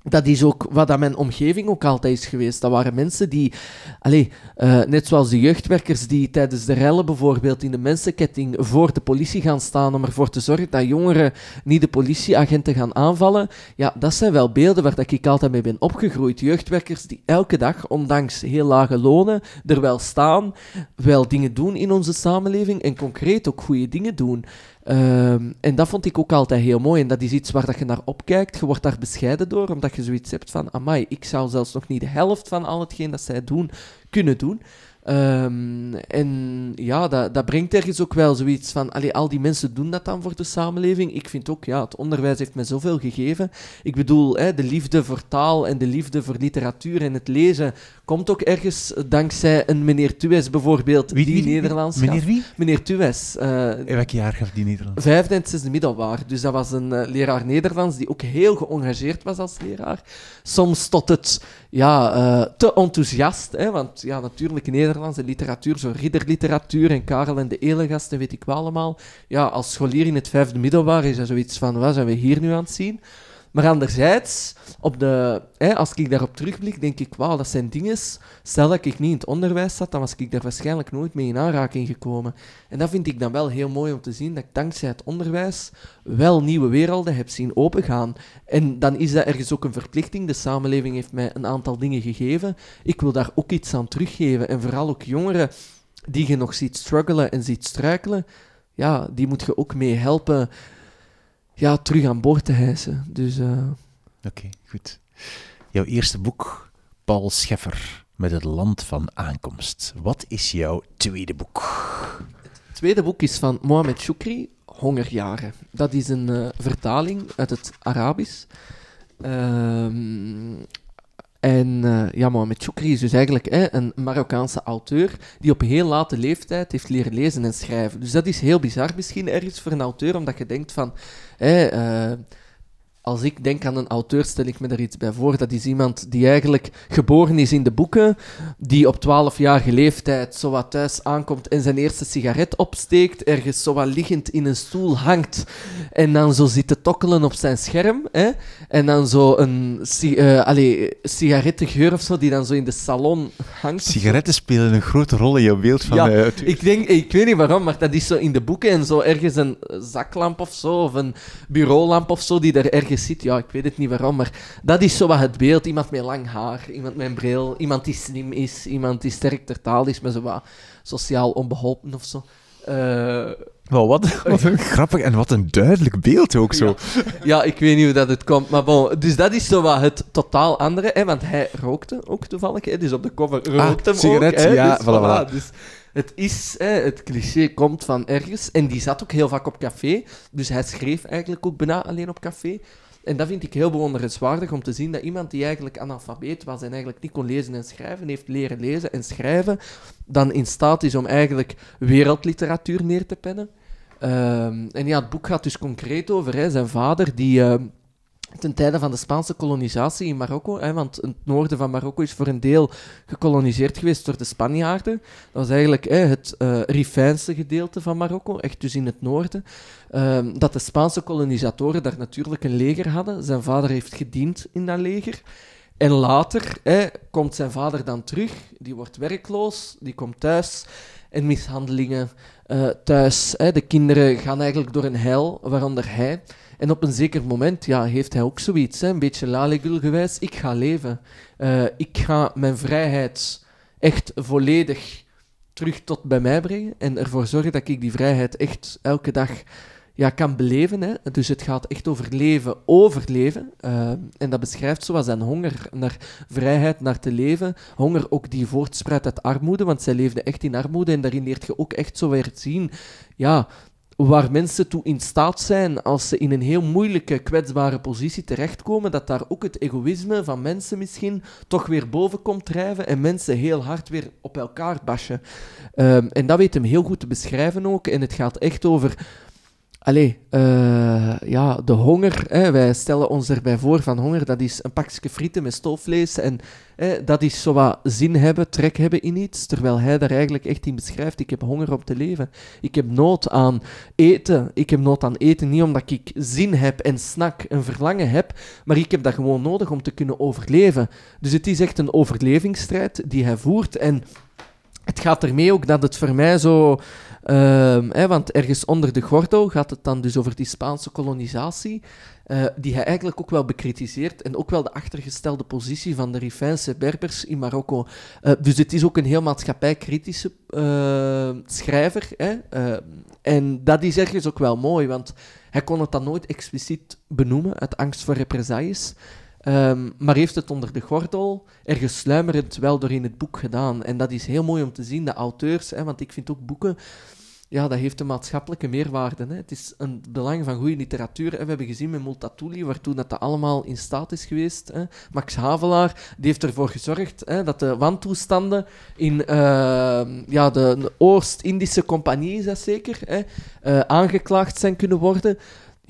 [SPEAKER 2] Dat is ook wat aan mijn omgeving ook altijd is geweest. Dat waren mensen die, allez, uh, net zoals de jeugdwerkers die tijdens de rellen bijvoorbeeld in de mensenketting voor de politie gaan staan om ervoor te zorgen dat jongeren niet de politieagenten gaan aanvallen. Ja, dat zijn wel beelden waar dat ik altijd mee ben opgegroeid. Jeugdwerkers die elke dag, ondanks heel lage lonen, er wel staan, wel dingen doen in onze samenleving en concreet ook goede dingen doen. Um, en dat vond ik ook altijd heel mooi. En dat is iets waar dat je naar opkijkt. Je wordt daar bescheiden door, omdat je zoiets hebt van... Amai, ik zou zelfs nog niet de helft van al hetgeen dat zij doen, kunnen doen. Ehm, en ja, dat, dat brengt ergens ook wel zoiets van, allee, al die mensen doen dat dan voor de samenleving. Ik vind ook, ja, het onderwijs heeft me zoveel gegeven. Ik bedoel, hè, de liefde voor taal en de liefde voor literatuur en het lezen komt ook ergens dankzij een meneer Tues bijvoorbeeld,
[SPEAKER 1] Wie-
[SPEAKER 2] die
[SPEAKER 1] wie- wie-
[SPEAKER 2] Nederlands
[SPEAKER 1] Meneer wie?
[SPEAKER 2] Meneer Tues. eh,
[SPEAKER 1] In welk jaar gaf die Nederlands?
[SPEAKER 2] vijfde en zesde middelbaar. Dus dat was een eh, leraar Nederlands die ook heel geëngageerd was als leraar. Soms tot het ja, eh, te enthousiast. Hè, want ja, natuurlijk Nederlands en literatuur, zo ridderliteratuur en Karel en de Elegast en weet ik wel allemaal. Ja, als scholier in het vijfde middelbaar is dat zoiets van, wat zijn we hier nu aan het zien? Maar anderzijds, op de, hè, als ik daarop terugblik, denk ik, wauw, dat zijn dingen. Stel dat ik niet in het onderwijs zat, dan was ik daar waarschijnlijk nooit mee in aanraking gekomen. En dat vind ik dan wel heel mooi om te zien, dat ik dankzij het onderwijs wel nieuwe werelden heb zien opengaan. En dan is dat ergens ook een verplichting. De samenleving heeft mij een aantal dingen gegeven. Ik wil daar ook iets aan teruggeven. En vooral ook jongeren die je nog ziet struggelen en ziet struikelen, ja, die moet je ook mee helpen ja, terug aan boord te hijsen. Dus eh,
[SPEAKER 1] Oké, goed. Jouw eerste boek, Paul Scheffer, met het land van aankomst. Wat is jouw tweede boek?
[SPEAKER 2] Het tweede boek is van Mohamed Choukri, Hongerjaren. Dat is een eh, vertaling uit het Arabisch. Ehm, en eh, ja, Mohamed Choukri is dus eigenlijk hè, een Marokkaanse auteur die op heel late leeftijd heeft leren lezen en schrijven. Dus dat is heel bizar misschien ergens voor een auteur, omdat je denkt van... Hè, eh, als ik denk aan een auteur, stel ik me daar iets bij voor. Dat is iemand die eigenlijk geboren is in de boeken, die op 12-jarige leeftijd zo wat thuis aankomt en zijn eerste sigaret opsteekt, ergens zo wat liggend in een stoel hangt en dan zo zit te tokkelen op zijn scherm. Hè? En dan zo een si eh, allee, sigarettengeur of zo, die dan zo in de salon hangt.
[SPEAKER 1] Sigaretten spelen een grote rol in jouw beeld van...
[SPEAKER 2] Ja,
[SPEAKER 1] eh,
[SPEAKER 2] Ik, denk, ik weet niet waarom, maar dat is zo in de boeken en zo ergens een zaklamp of zo, of een bureaulamp of zo, die er ergens zit. Ja, ik weet het niet waarom, maar dat is zo wat het beeld. Iemand met lang haar, iemand met een bril, iemand die slim is, iemand die sterk ter taal is, maar zo wat sociaal onbeholpen of zo.
[SPEAKER 1] Wel, wat, wat een grappig en wat een duidelijk beeld ook zo.
[SPEAKER 2] ja, ik weet niet hoe dat het komt, maar bon. Dus dat is zo wat het totaal andere, hè, want hij rookte ook toevallig, hè, dus op de cover rookt hem
[SPEAKER 1] sigaret,
[SPEAKER 2] ook. Hè,
[SPEAKER 1] ja,
[SPEAKER 2] dus,
[SPEAKER 1] voilà, voilà.
[SPEAKER 2] Dus het is, hè, het cliché komt van ergens, en die zat ook heel vaak op café, dus hij schreef eigenlijk ook bijna alleen op café. En dat vind ik heel bewonderenswaardig om te zien dat iemand die eigenlijk analfabeet was en eigenlijk niet kon lezen en schrijven, heeft leren lezen en schrijven, dan in staat is om eigenlijk wereldliteratuur neer te pennen. Ehm, en ja, het boek gaat dus concreet over zijn vader, die ehm, ten tijde van de Spaanse kolonisatie in Marokko, hè, want het noorden van Marokko is voor een deel gekoloniseerd geweest door de Spanjaarden. Dat was eigenlijk hè, het eh Rifijnse gedeelte van Marokko, echt dus in het noorden. Ehm, dat de Spaanse kolonisatoren daar natuurlijk een leger hadden. Zijn vader heeft gediend in dat leger. En later hè, komt zijn vader dan terug, die wordt werkloos, die komt thuis en mishandelingen eh, thuis. Hè. De kinderen gaan eigenlijk door een hel, waaronder hij. En op een zeker moment ja, heeft hij ook zoiets, hè, een beetje lalegul-gewijs. Ik ga leven. Eh, ik ga mijn vrijheid echt volledig terug tot bij mij brengen en ervoor zorgen dat ik die vrijheid echt elke dag ja, kan beleven. Hè. Dus het gaat echt over leven, overleven. Eh, en dat beschrijft zoals zijn honger naar vrijheid, naar te leven. Honger ook die voortspruit uit armoede, want zij leefde echt in armoede. En daarin leert je ook echt zo weer zien ja, waar mensen toe in staat zijn als ze in een heel moeilijke, kwetsbare positie terechtkomen, dat daar ook het egoïsme van mensen misschien toch weer boven komt drijven en mensen heel hard weer op elkaar bashen. Ehm, en dat weet hem heel goed te beschrijven ook. En het gaat echt over Allee, eh, ja, de honger. Hè, wij stellen ons erbij voor van honger, dat is een pakje frieten met stoofvlees. En hè, dat is zo wat zin hebben, trek hebben in iets. Terwijl hij daar eigenlijk echt in beschrijft, ik heb honger om te leven. Ik heb nood aan eten. Ik heb nood aan eten niet omdat ik zin heb en snak, een verlangen heb. Maar ik heb dat gewoon nodig om te kunnen overleven. Dus het is echt een overlevingsstrijd die hij voert. En het gaat ermee ook dat het voor mij zo... ehm, hè, want ergens onder de gordel gaat het dan dus over die Spaanse kolonisatie, eh, die hij eigenlijk ook wel bekritiseert en ook wel de achtergestelde positie van de Rifijnse Berbers in Marokko. Eh, dus het is ook een heel maatschappijkritische eh, schrijver. Hè? eh, en dat is ergens ook wel mooi, want hij kon het dan nooit expliciet benoemen uit angst voor represailles. Ehm, maar heeft het onder de gordel, ergens sluimerend wel door in het boek gedaan. En dat is heel mooi om te zien, de auteurs, hè, want ik vind ook boeken ja, dat heeft een maatschappelijke meerwaarde. Hè. Het is een belang van goede literatuur. We hebben gezien met Multatuli, waartoe dat, dat allemaal in staat is geweest. Hè. Max Havelaar die heeft ervoor gezorgd hè, dat de wantoestanden in uh, ja, de, Oost-Indische Compagnie, is dat zeker, hè, uh, aangeklaagd zijn kunnen worden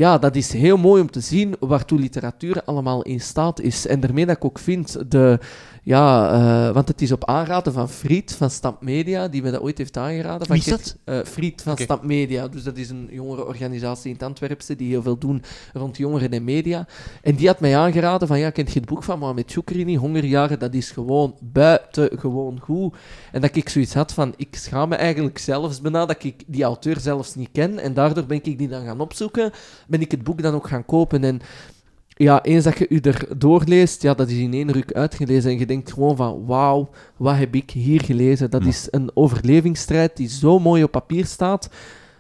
[SPEAKER 2] ja, dat is heel mooi om te zien waartoe literatuur allemaal in staat is. En daarmee dat ik ook vind, de, ja, uh, want het is op aanraden van Fried van Stamp Media, die me dat ooit heeft aangeraden.
[SPEAKER 1] Wie is dat?
[SPEAKER 2] Uh, Fried van okay. Stamp Media. Dus dat is een jongere organisatie in het Antwerpse die heel veel doen rond jongeren en media. En die had mij aangeraden van, ja, kent je het boek van Mohamed Choukri niet? Hongerjaren, dat is gewoon buitengewoon goed. En dat ik zoiets had van, ik schaam me eigenlijk zelfs bijna dat ik die auteur zelfs niet ken. En daardoor ben ik die dan gaan opzoeken, ben ik het boek dan ook gaan kopen. En ja, eens dat je u er doorleest, ja, dat is in één ruk uitgelezen en je denkt gewoon van, wauw, wat heb ik hier gelezen? Dat is een overlevingsstrijd die zo mooi op papier staat,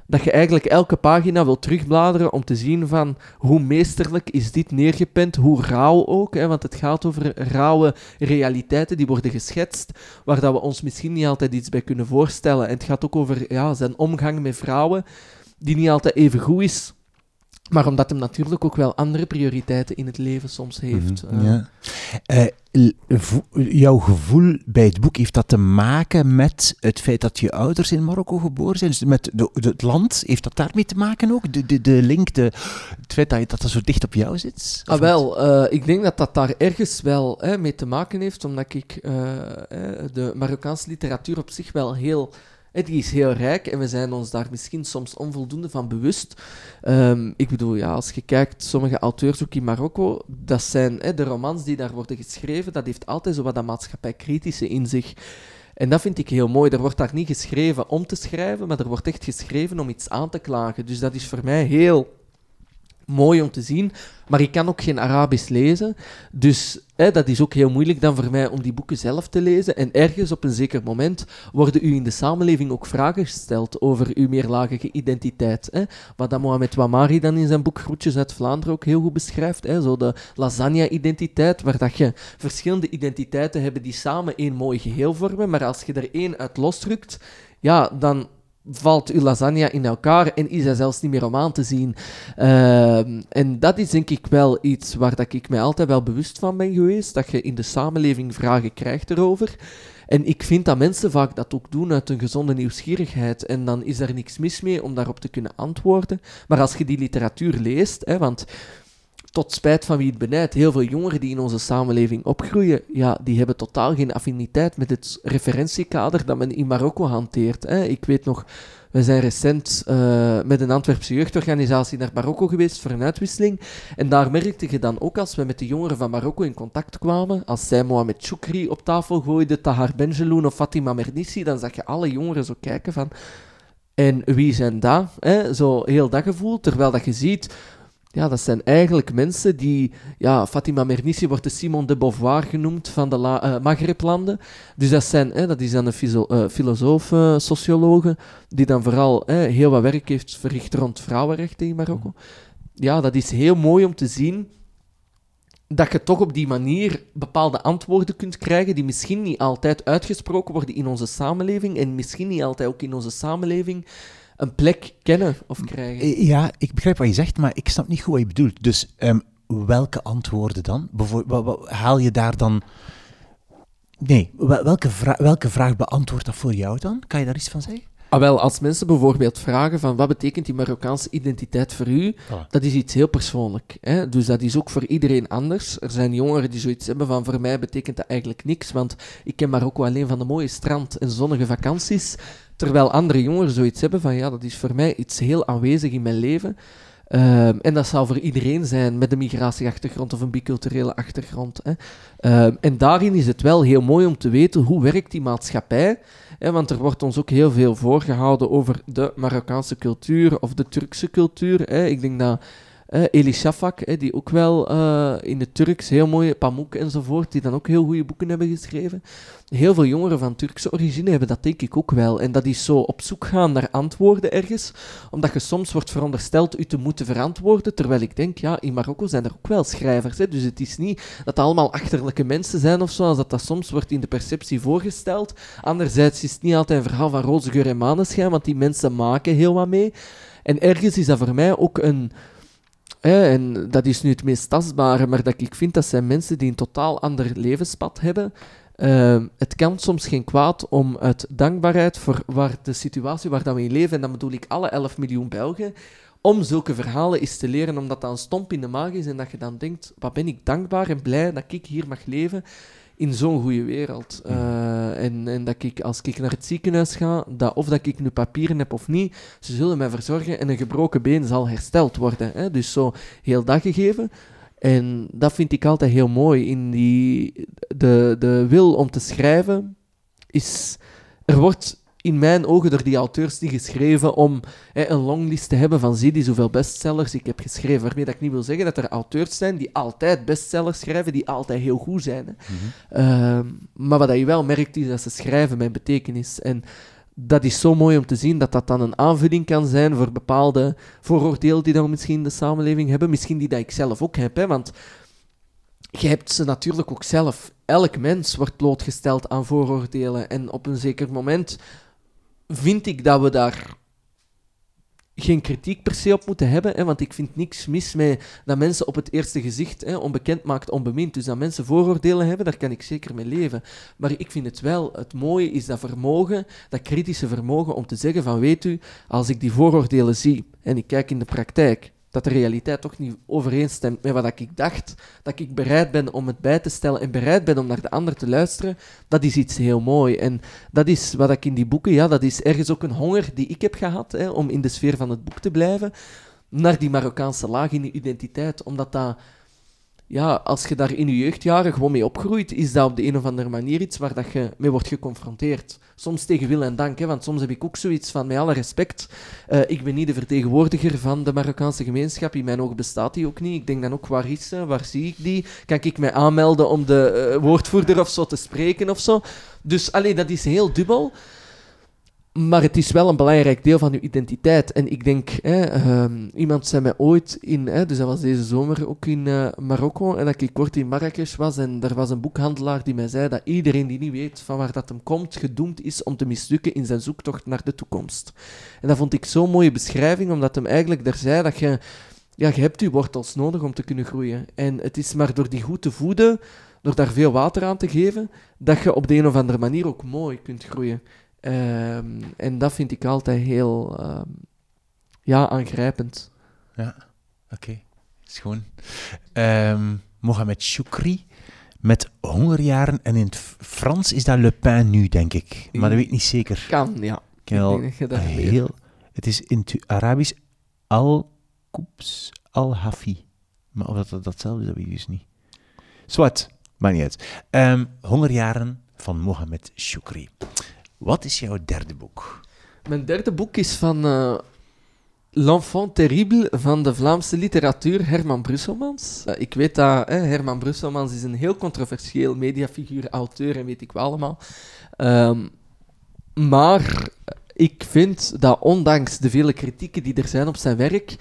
[SPEAKER 2] dat je eigenlijk elke pagina wil terugbladeren om te zien van hoe meesterlijk is dit neergepend, hoe rauw ook, hè, want het gaat over rauwe realiteiten die worden geschetst, waar dat we ons misschien niet altijd iets bij kunnen voorstellen. En het gaat ook over ja, zijn omgang met vrouwen, die niet altijd even goed is maar omdat hem natuurlijk ook wel andere prioriteiten in het leven soms heeft.
[SPEAKER 1] Mm -hmm. ja. uh, jouw gevoel bij het boek, heeft dat te maken met het feit dat je ouders in Marokko geboren zijn? Dus met de, de, het land, heeft dat daarmee te maken ook? De, de, de link, de, het feit dat, je, dat dat zo dicht op jou zit?
[SPEAKER 2] Ah, wel, uh, ik denk dat dat daar ergens wel hè, mee te maken heeft, omdat ik de Marokkaanse literatuur op zich wel heel die is heel rijk en we zijn ons daar misschien soms onvoldoende van bewust. Um, ik bedoel, ja, als je kijkt, sommige auteurs ook in Marokko, dat zijn hè, de romans die daar worden geschreven, dat heeft altijd zo wat dat maatschappij-kritische in zich. En dat vind ik heel mooi. Er wordt daar niet geschreven om te schrijven, maar er wordt echt geschreven om iets aan te klagen. Dus dat is voor mij heel mooi om te zien. Maar ik kan ook geen Arabisch lezen. Dus hè, dat is ook heel moeilijk dan voor mij om die boeken zelf te lezen. En ergens op een zeker moment worden u in de samenleving ook vragen gesteld over uw meerlagige identiteit. Hè. Wat dat Mohamed Wamari dan in zijn boek Groetjes uit Vlaanderen ook heel goed beschrijft. Hè. Zo de lasagne-identiteit, waar dat je verschillende identiteiten hebt die samen één mooi geheel vormen. Maar als je er één uit losrukt, ja, dan valt uw lasagne in elkaar en is hij zelfs niet meer om aan te zien. Uh, en dat is denk ik wel iets waar dat ik mij altijd wel bewust van ben geweest, dat je in de samenleving vragen krijgt erover. En ik vind dat mensen vaak dat ook doen uit een gezonde nieuwsgierigheid. En dan is er niks mis mee om daarop te kunnen antwoorden. Maar als je die literatuur leest, hè, want tot spijt van wie het benijdt, heel veel jongeren die in onze samenleving opgroeien, ja, die hebben totaal geen affiniteit met het referentiekader dat men in Marokko hanteert. Hè. Ik weet nog, we zijn recent uh, met een Antwerpse jeugdorganisatie naar Marokko geweest voor een uitwisseling. En daar merkte je dan ook als we met de jongeren van Marokko in contact kwamen, als zij Mohamed Choukri op tafel gooiden, Tahar Benjeloun of Fatima Mernissi, dan zag je alle jongeren zo kijken van... En wie zijn dat? Hè? Zo heel dat gevoel. Terwijl dat je ziet, ja, dat zijn eigenlijk mensen die... Ja, Fatima Mernissi wordt de Simon de Beauvoir genoemd van de La uh, Maghreblanden. Dus dat, zijn, hè, dat is dan een uh, filosoof, sociologe, die dan vooral heel wat werk heeft verricht rond vrouwenrechten in Marokko. Ja, dat is heel mooi om te zien dat je toch op die manier bepaalde antwoorden kunt krijgen die misschien niet altijd uitgesproken worden in onze samenleving en misschien niet altijd ook in onze samenleving een plek kennen of krijgen.
[SPEAKER 1] Eh, ja, ik begrijp wat je zegt, maar ik snap niet goed wat je bedoelt. Dus um, welke antwoorden dan? Bijvoorbeeld, haal je daar dan... Nee, welke, vra welke vraag beantwoordt dat voor jou dan? Kan je daar iets van zeggen?
[SPEAKER 2] Ah, wel, als mensen bijvoorbeeld vragen van wat betekent die Marokkaanse identiteit voor u, ah. dat is iets heel persoonlijk. Hè? Dus dat is ook voor iedereen anders. Er zijn jongeren die zoiets hebben van voor mij betekent dat eigenlijk niks, want ik ken Marokko alleen van de mooie strand en zonnige vakanties. Terwijl andere jongeren zoiets hebben van ja, dat is voor mij iets heel aanwezig in mijn leven. Um, en dat zou voor iedereen zijn met een migratieachtergrond of een biculturele achtergrond. Hè. Um, en daarin is het wel heel mooi om te weten hoe werkt die maatschappij. Hè, want er wordt ons ook heel veel voorgehouden over de Marokkaanse cultuur of de Turkse cultuur. Hè. Ik denk dat Uh, Shafak, die ook wel uh, in het Turks heel mooie Pamuk enzovoort, die dan ook heel goede boeken hebben geschreven. Heel veel jongeren van Turkse origine hebben dat denk ik ook wel. En dat is zo op zoek gaan naar antwoorden ergens, omdat je soms wordt verondersteld u te moeten verantwoorden, terwijl ik denk, ja, in Marokko zijn er ook wel schrijvers. Hè? Dus het is niet dat allemaal achterlijke mensen zijn of zo, als dat, dat soms wordt in de perceptie voorgesteld. Anderzijds is het niet altijd een verhaal van roze geur en maneschijn, want die mensen maken heel wat mee. En ergens is dat voor mij ook een en dat is nu het meest tastbare, maar dat ik vind dat zijn mensen die een totaal ander levenspad hebben. Uh, het kan soms geen kwaad om uit dankbaarheid voor waar de situatie waar dat we in leven, en dan bedoel ik alle 11 miljoen Belgen, om zulke verhalen eens te leren, omdat dat een stomp in de maag is en dat je dan denkt, wat ben ik dankbaar en blij dat ik hier mag leven in zo'n goede wereld. Uh, en, en dat ik, als ik naar het ziekenhuis ga, dat of dat ik nu papieren heb of niet, ze zullen mij verzorgen en een gebroken been zal hersteld worden. Hè? Dus zo heel dat gegeven. En dat vind ik altijd heel mooi. In die, de, de wil om te schrijven is... Er wordt in mijn ogen door die auteurs die geschreven om hè, een longlist te hebben van zie die zoveel bestsellers ik heb geschreven. Waarmee dat ik niet wil zeggen dat er auteurs zijn die altijd bestsellers schrijven, die altijd heel goed zijn. Hè. Mhm. Ehm, maar wat je wel merkt is dat ze schrijven met betekenis. En dat is zo mooi om te zien dat dat dan een aanvulling kan zijn voor bepaalde vooroordelen die dan misschien in de samenleving hebben. Misschien die dat ik zelf ook heb, hè, want je hebt ze natuurlijk ook zelf. Elk mens wordt blootgesteld aan vooroordelen en op een zeker moment vind ik dat we daar geen kritiek per se op moeten hebben, hè, want ik vind niks mis met dat mensen op het eerste gezicht hè, onbekend maakt onbemind. Dus dat mensen vooroordelen hebben, daar kan ik zeker mee leven. Maar ik vind het wel, het mooie is dat vermogen, dat kritische vermogen om te zeggen van weet u, als ik die vooroordelen zie en ik kijk in de praktijk, dat de realiteit toch niet overeenstemt met wat ik dacht, dat ik bereid ben om het bij te stellen en bereid ben om naar de ander te luisteren, dat is iets heel mooi. En dat is wat ik in die boeken, ja, dat is ergens ook een honger die ik heb gehad, hè, om in de sfeer van het boek te blijven, naar die Marokkaanse laag in de identiteit, omdat dat ja, als je daar in je jeugdjaren gewoon mee opgroeit, is dat op de een of andere manier iets waar dat je mee wordt geconfronteerd. Soms tegen wil en dank, hè, want soms heb ik ook zoiets van, met alle respect, uh, ik ben niet de vertegenwoordiger van de Marokkaanse gemeenschap, in mijn ogen bestaat die ook niet. Ik denk dan ook, waar is ze, waar zie ik die? Kan ik mij aanmelden om de uh, woordvoerder of zo te spreken of zo? Dus, alleen dat is heel dubbel. Maar het is wel een belangrijk deel van uw identiteit. En ik denk, hè, ehm, iemand zei mij ooit in, hè, dus dat was deze zomer ook in uh, Marokko, en dat ik kort in Marrakesh was, en er was een boekhandelaar die mij zei dat iedereen die niet weet van waar dat hem komt, gedoemd is om te mislukken in zijn zoektocht naar de toekomst. En dat vond ik zo'n mooie beschrijving, omdat hem eigenlijk daar zei dat je, ja, je hebt je wortels nodig om te kunnen groeien. En het is maar door die goed te voeden, door daar veel water aan te geven, dat je op de een of andere manier ook mooi kunt groeien. Ehm, en dat vind ik altijd heel ehm, ja, aangrijpend.
[SPEAKER 1] Ja, oké. Schoon. Um, Mohamed Choukri met hongerjaren. En in het Frans is dat Le Pain nu, denk ik. Maar dat weet ik niet zeker.
[SPEAKER 2] Kan, ja.
[SPEAKER 1] Ik dat heel, het is in het Arabisch Al-Koubs Al-Hafi. Maar of dat datzelfde is, dat weet ik dus niet. Zwat, maar niet uit. hongerjaren van Mohamed Choukri. Wat is jouw derde boek?
[SPEAKER 2] Mijn derde boek is van uh, L'Enfant Terrible van de Vlaamse literatuur Herman Brusselmans. Uh, ik weet dat hè, Herman Brusselmans is een heel controversieel mediafiguur, auteur en weet ik wel allemaal. Um, maar ik vind dat ondanks de vele kritieken die er zijn op zijn werk,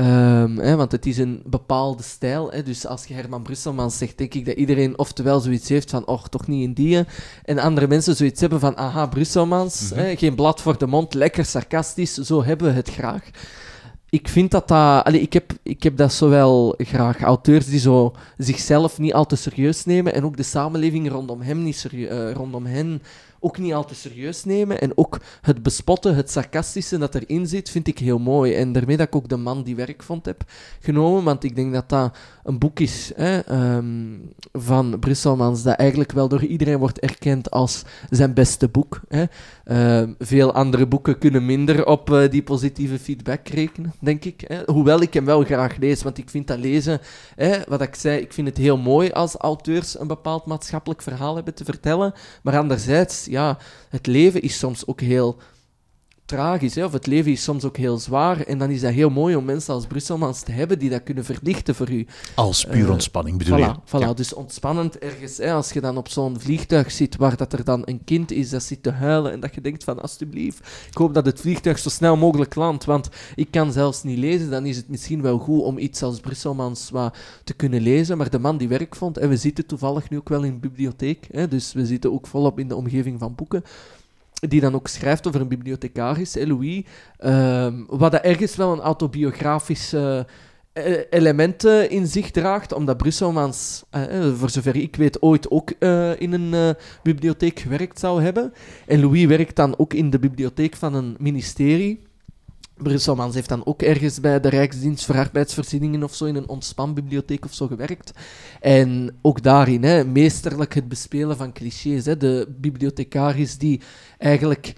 [SPEAKER 2] Um, hè, want het is een bepaalde stijl. Hè, dus als je Herman Brusselmans zegt, denk ik dat iedereen oftewel zoiets heeft van, och, toch niet in die. En andere mensen zoiets hebben van, aha, Brusselmans, mm geen blad voor de mond, lekker sarcastisch, zo hebben we het graag. Ik vind dat dat... Ik, heb, ik heb dat zowel graag. Auteurs die zo zichzelf niet al te serieus nemen en ook de samenleving rondom, hem niet uh, rondom hen ook niet al te serieus nemen. En ook het bespotten, het sarcastische dat erin zit, vind ik heel mooi. En daarmee dat ik ook de man die werk vond heb genomen. Want ik denk dat dat een boek is hè, um, van Brusselmans dat eigenlijk wel door iedereen wordt erkend als zijn beste boek. Hè. Uh, veel andere boeken kunnen minder op uh, die positieve feedback rekenen, denk ik. Hè. Hoewel ik hem wel graag lees, want ik vind dat lezen, hè, wat ik zei, ik vind het heel mooi als auteurs een bepaald maatschappelijk verhaal hebben te vertellen. Maar anderzijds, ja, het leven is soms ook heel tragisch, hè, of het leven is soms ook heel zwaar. En dan is dat heel mooi om mensen als Brusselmans te hebben die dat kunnen verlichten voor u.
[SPEAKER 1] Als puur
[SPEAKER 2] Eh,
[SPEAKER 1] ontspanning bedoel
[SPEAKER 2] Voilà,
[SPEAKER 1] je?
[SPEAKER 2] voilà.
[SPEAKER 1] Ja.
[SPEAKER 2] dus ontspannend ergens. Hè, als je dan op zo'n vliegtuig zit waar dat er dan een kind is dat zit te huilen en dat je denkt van alsjeblieft, ik hoop dat het vliegtuig zo snel mogelijk landt, want ik kan zelfs niet lezen, dan is het misschien wel goed om iets als Brusselmans wat te kunnen lezen. Maar de man die werk vond, en we zitten toevallig nu ook wel in een bibliotheek, hè, dus we zitten ook volop in de omgeving van boeken, die dan ook schrijft over een bibliothecaris, Louis, ehm, wat dat ergens wel een autobiografische eh, elementen in zich draagt, omdat Brusselmans, eh, voor zover ik weet, ooit ook in een bibliotheek gewerkt zou hebben. En Louis werkt dan ook in de bibliotheek van een ministerie. Brusselmans heeft dan ook ergens bij de Rijksdienst voor Arbeidsvoorzieningen of zo in een ontspanbibliotheek of zo gewerkt. En ook daarin, hè, meesterlijk het bespelen van clichés. Hè, de bibliothecaris die eigenlijk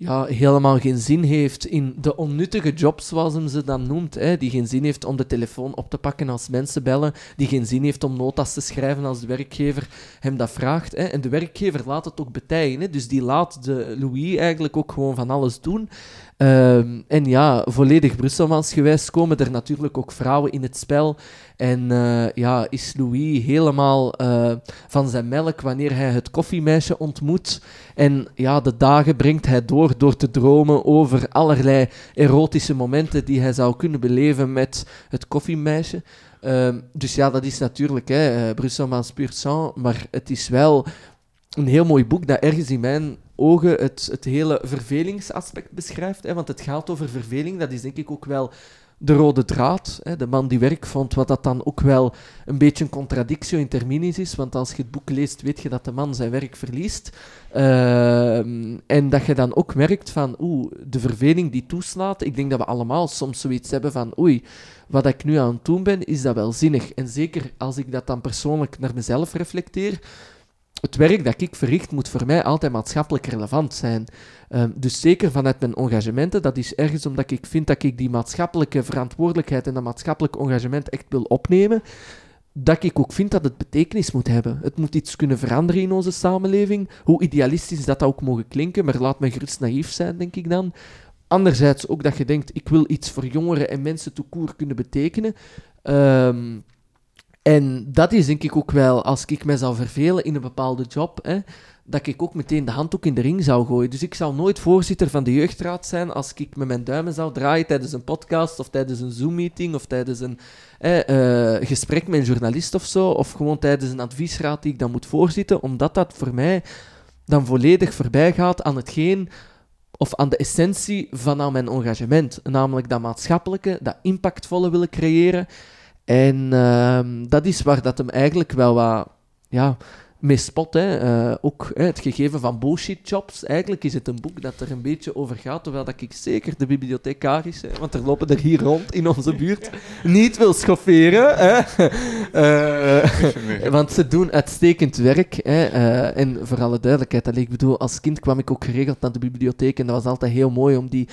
[SPEAKER 2] ja, helemaal geen zin heeft in de onnuttige job, zoals hem ze dan noemt. Hè, die geen zin heeft om de telefoon op te pakken als mensen bellen. Die geen zin heeft om notas te schrijven als de werkgever hem dat vraagt. Hè. En de werkgever laat het ook betijen. Hè, dus die laat de Louis eigenlijk ook gewoon van alles doen. Ehm, en ja, volledig Brusselmansgewijs komen er natuurlijk ook vrouwen in het spel. En eh, ja, is Louis helemaal eh, van zijn melk wanneer hij het koffiemeisje ontmoet. En ja, de dagen brengt hij door door te dromen over allerlei erotische momenten die hij zou kunnen beleven met het koffiemeisje. Ehm, dus ja, dat is natuurlijk hè, eh, Brusselmans pur sang, maar het is wel een heel mooi boek dat ergens in mijn het, het hele vervelingsaspect beschrijft. Hè, want het gaat over verveling, dat is denk ik ook wel de rode draad. Hè, de man die werk vond, wat dat dan ook wel een beetje een contradictio in terminis is. Want als je het boek leest, weet je dat de man zijn werk verliest. Ehm, en dat je dan ook merkt van, oeh, de verveling die toeslaat. Ik denk dat we allemaal soms zoiets hebben van, oei, wat ik nu aan het doen ben, is dat wel zinnig. En zeker als ik dat dan persoonlijk naar mezelf reflecteer, het werk dat ik verricht moet voor mij altijd maatschappelijk relevant zijn. Ehm, dus zeker vanuit mijn engagementen, dat is ergens omdat ik vind dat ik die maatschappelijke verantwoordelijkheid en dat maatschappelijk engagement echt wil opnemen, dat ik ook vind dat het betekenis moet hebben. Het moet iets kunnen veranderen in onze samenleving, hoe idealistisch dat, ook mogen klinken, maar laat me gerust naïef zijn, denk ik dan. Anderzijds ook dat je denkt, ik wil iets voor jongeren en mensen toekoer kunnen betekenen. Ehm, en dat is denk ik ook wel, als ik mij zou vervelen in een bepaalde job, hè, dat ik ook meteen de handdoek in de ring zou gooien. Dus ik zou nooit voorzitter van de jeugdraad zijn als ik met mijn duimen zou draaien tijdens een podcast of tijdens een Zoom-meeting of tijdens een eh, gesprek met een journalist of zo, of gewoon tijdens een adviesraad die ik dan moet voorzitten, omdat dat voor mij dan volledig voorbij gaat aan hetgeen of aan de essentie van mijn engagement. Namelijk dat maatschappelijke, dat impactvolle willen creëren. En ehm, dat is waar dat hem eigenlijk wel wat ja, mee spot. Hè. Eh, ook hè, het gegeven van bullshit jobs. Eigenlijk is het een boek dat er een beetje over gaat, terwijl dat ik zeker de bibliothecaris, hè, want er lopen er hier rond in onze buurt, niet wil schofferen. Hè. Eh, want ze doen uitstekend werk. Hè. eh, en voor alle duidelijkheid, ik bedoel, als kind kwam ik ook geregeld naar de bibliotheek en dat was altijd heel mooi om die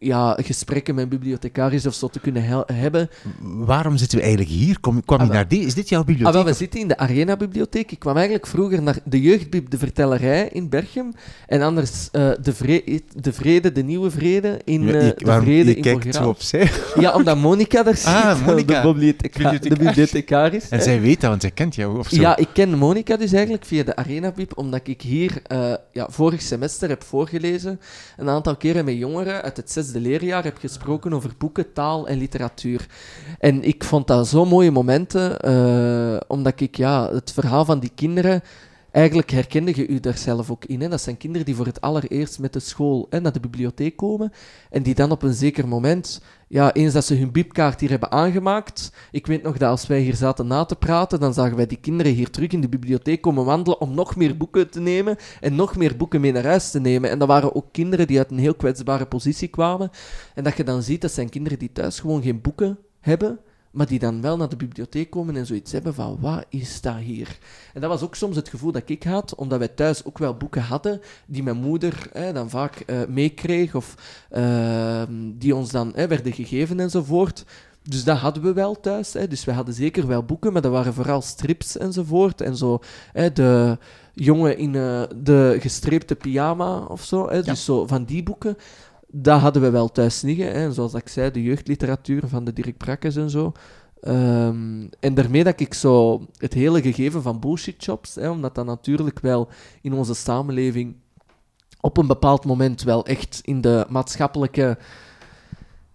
[SPEAKER 2] ja, gesprekken met bibliothecaris of zo te kunnen hebben.
[SPEAKER 1] Waarom zitten we eigenlijk hier? Kom, kwam je
[SPEAKER 2] Ah,
[SPEAKER 1] naar die? Is dit jouw
[SPEAKER 2] Ah,
[SPEAKER 1] bibliotheek?
[SPEAKER 2] wel, we zitten in de Arena-bibliotheek. Ik kwam eigenlijk vroeger naar de jeugdbib, de vertellerij in Berchem. En anders eh, de, vre de Vrede, de Nieuwe Vrede in eh,
[SPEAKER 1] je-
[SPEAKER 2] de
[SPEAKER 1] waarom-
[SPEAKER 2] Vrede
[SPEAKER 1] je
[SPEAKER 2] in
[SPEAKER 1] kijkt zo
[SPEAKER 2] Borgeraan.
[SPEAKER 1] opzij.
[SPEAKER 2] Ja, omdat Monica daar zit,
[SPEAKER 1] Ah, Monica.
[SPEAKER 2] de, bibliotheca de
[SPEAKER 1] Bibliothecaris. En zij weet dat, want zij kent jou of zo.
[SPEAKER 2] Ja, ik ken Monica dus eigenlijk via de Arena-bib, omdat ik hier eh, ja, vorig semester heb voorgelezen. Een aantal keren met jongeren uit het zesde leerjaar heb gesproken over boeken, taal en literatuur. En ik vond dat zo mooie momenten, eh, omdat ik ja, het verhaal van die kinderen... Eigenlijk herkende je u daar zelf ook in. Hè? Dat zijn kinderen die voor het allereerst met de school hè, naar de bibliotheek komen en die dan op een zeker moment, ja, eens dat ze hun bibkaart hier hebben aangemaakt, ik weet nog dat als wij hier zaten na te praten, dan zagen wij die kinderen hier terug in de bibliotheek komen wandelen om nog meer boeken te nemen en nog meer boeken mee naar huis te nemen. En dat waren ook kinderen die uit een heel kwetsbare positie kwamen. En dat je dan ziet, dat zijn kinderen die thuis gewoon geen boeken hebben, maar die dan wel naar de bibliotheek komen en zoiets hebben van, wat is dat hier? En dat was ook soms het gevoel dat ik had, omdat wij thuis ook wel boeken hadden, die mijn moeder hè, dan vaak eh, meekreeg, of ehm, die ons dan hè, werden gegeven enzovoort. Dus dat hadden we wel thuis. Hè. Dus we hadden zeker wel boeken, maar dat waren vooral strips enzovoort. En zo hè, de jongen in eh, de gestreepte pyjama of zo. Hè. Dus zo van die boeken. Dat hadden we wel thuis liggen. Hè. Zoals ik zei, de jeugdliteratuur van de Dirk Brakkes en zo. Ehm, en daarmee dat ik zo het hele gegeven van bullshit jobs, hè, omdat dat natuurlijk wel in onze samenleving op een bepaald moment wel echt in de maatschappelijke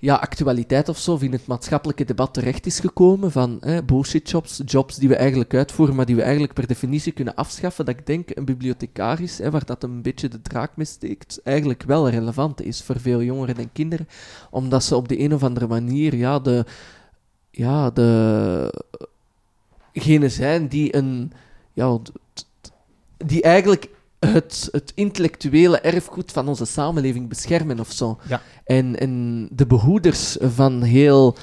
[SPEAKER 2] ja, actualiteit of zo, in het maatschappelijke debat terecht is gekomen van hè, bullshit jobs, jobs die we eigenlijk uitvoeren, maar die we eigenlijk per definitie kunnen afschaffen, dat ik denk een bibliothecaris, waar dat een beetje de draak mee steekt, eigenlijk wel relevant is voor veel jongeren en kinderen, omdat ze op de een of andere manier ja, de, ja, de, gene zijn die een, ja, die eigenlijk het, het intellectuele erfgoed van onze samenleving beschermen of zo.
[SPEAKER 1] Ja.
[SPEAKER 2] En, en de behoeders van heel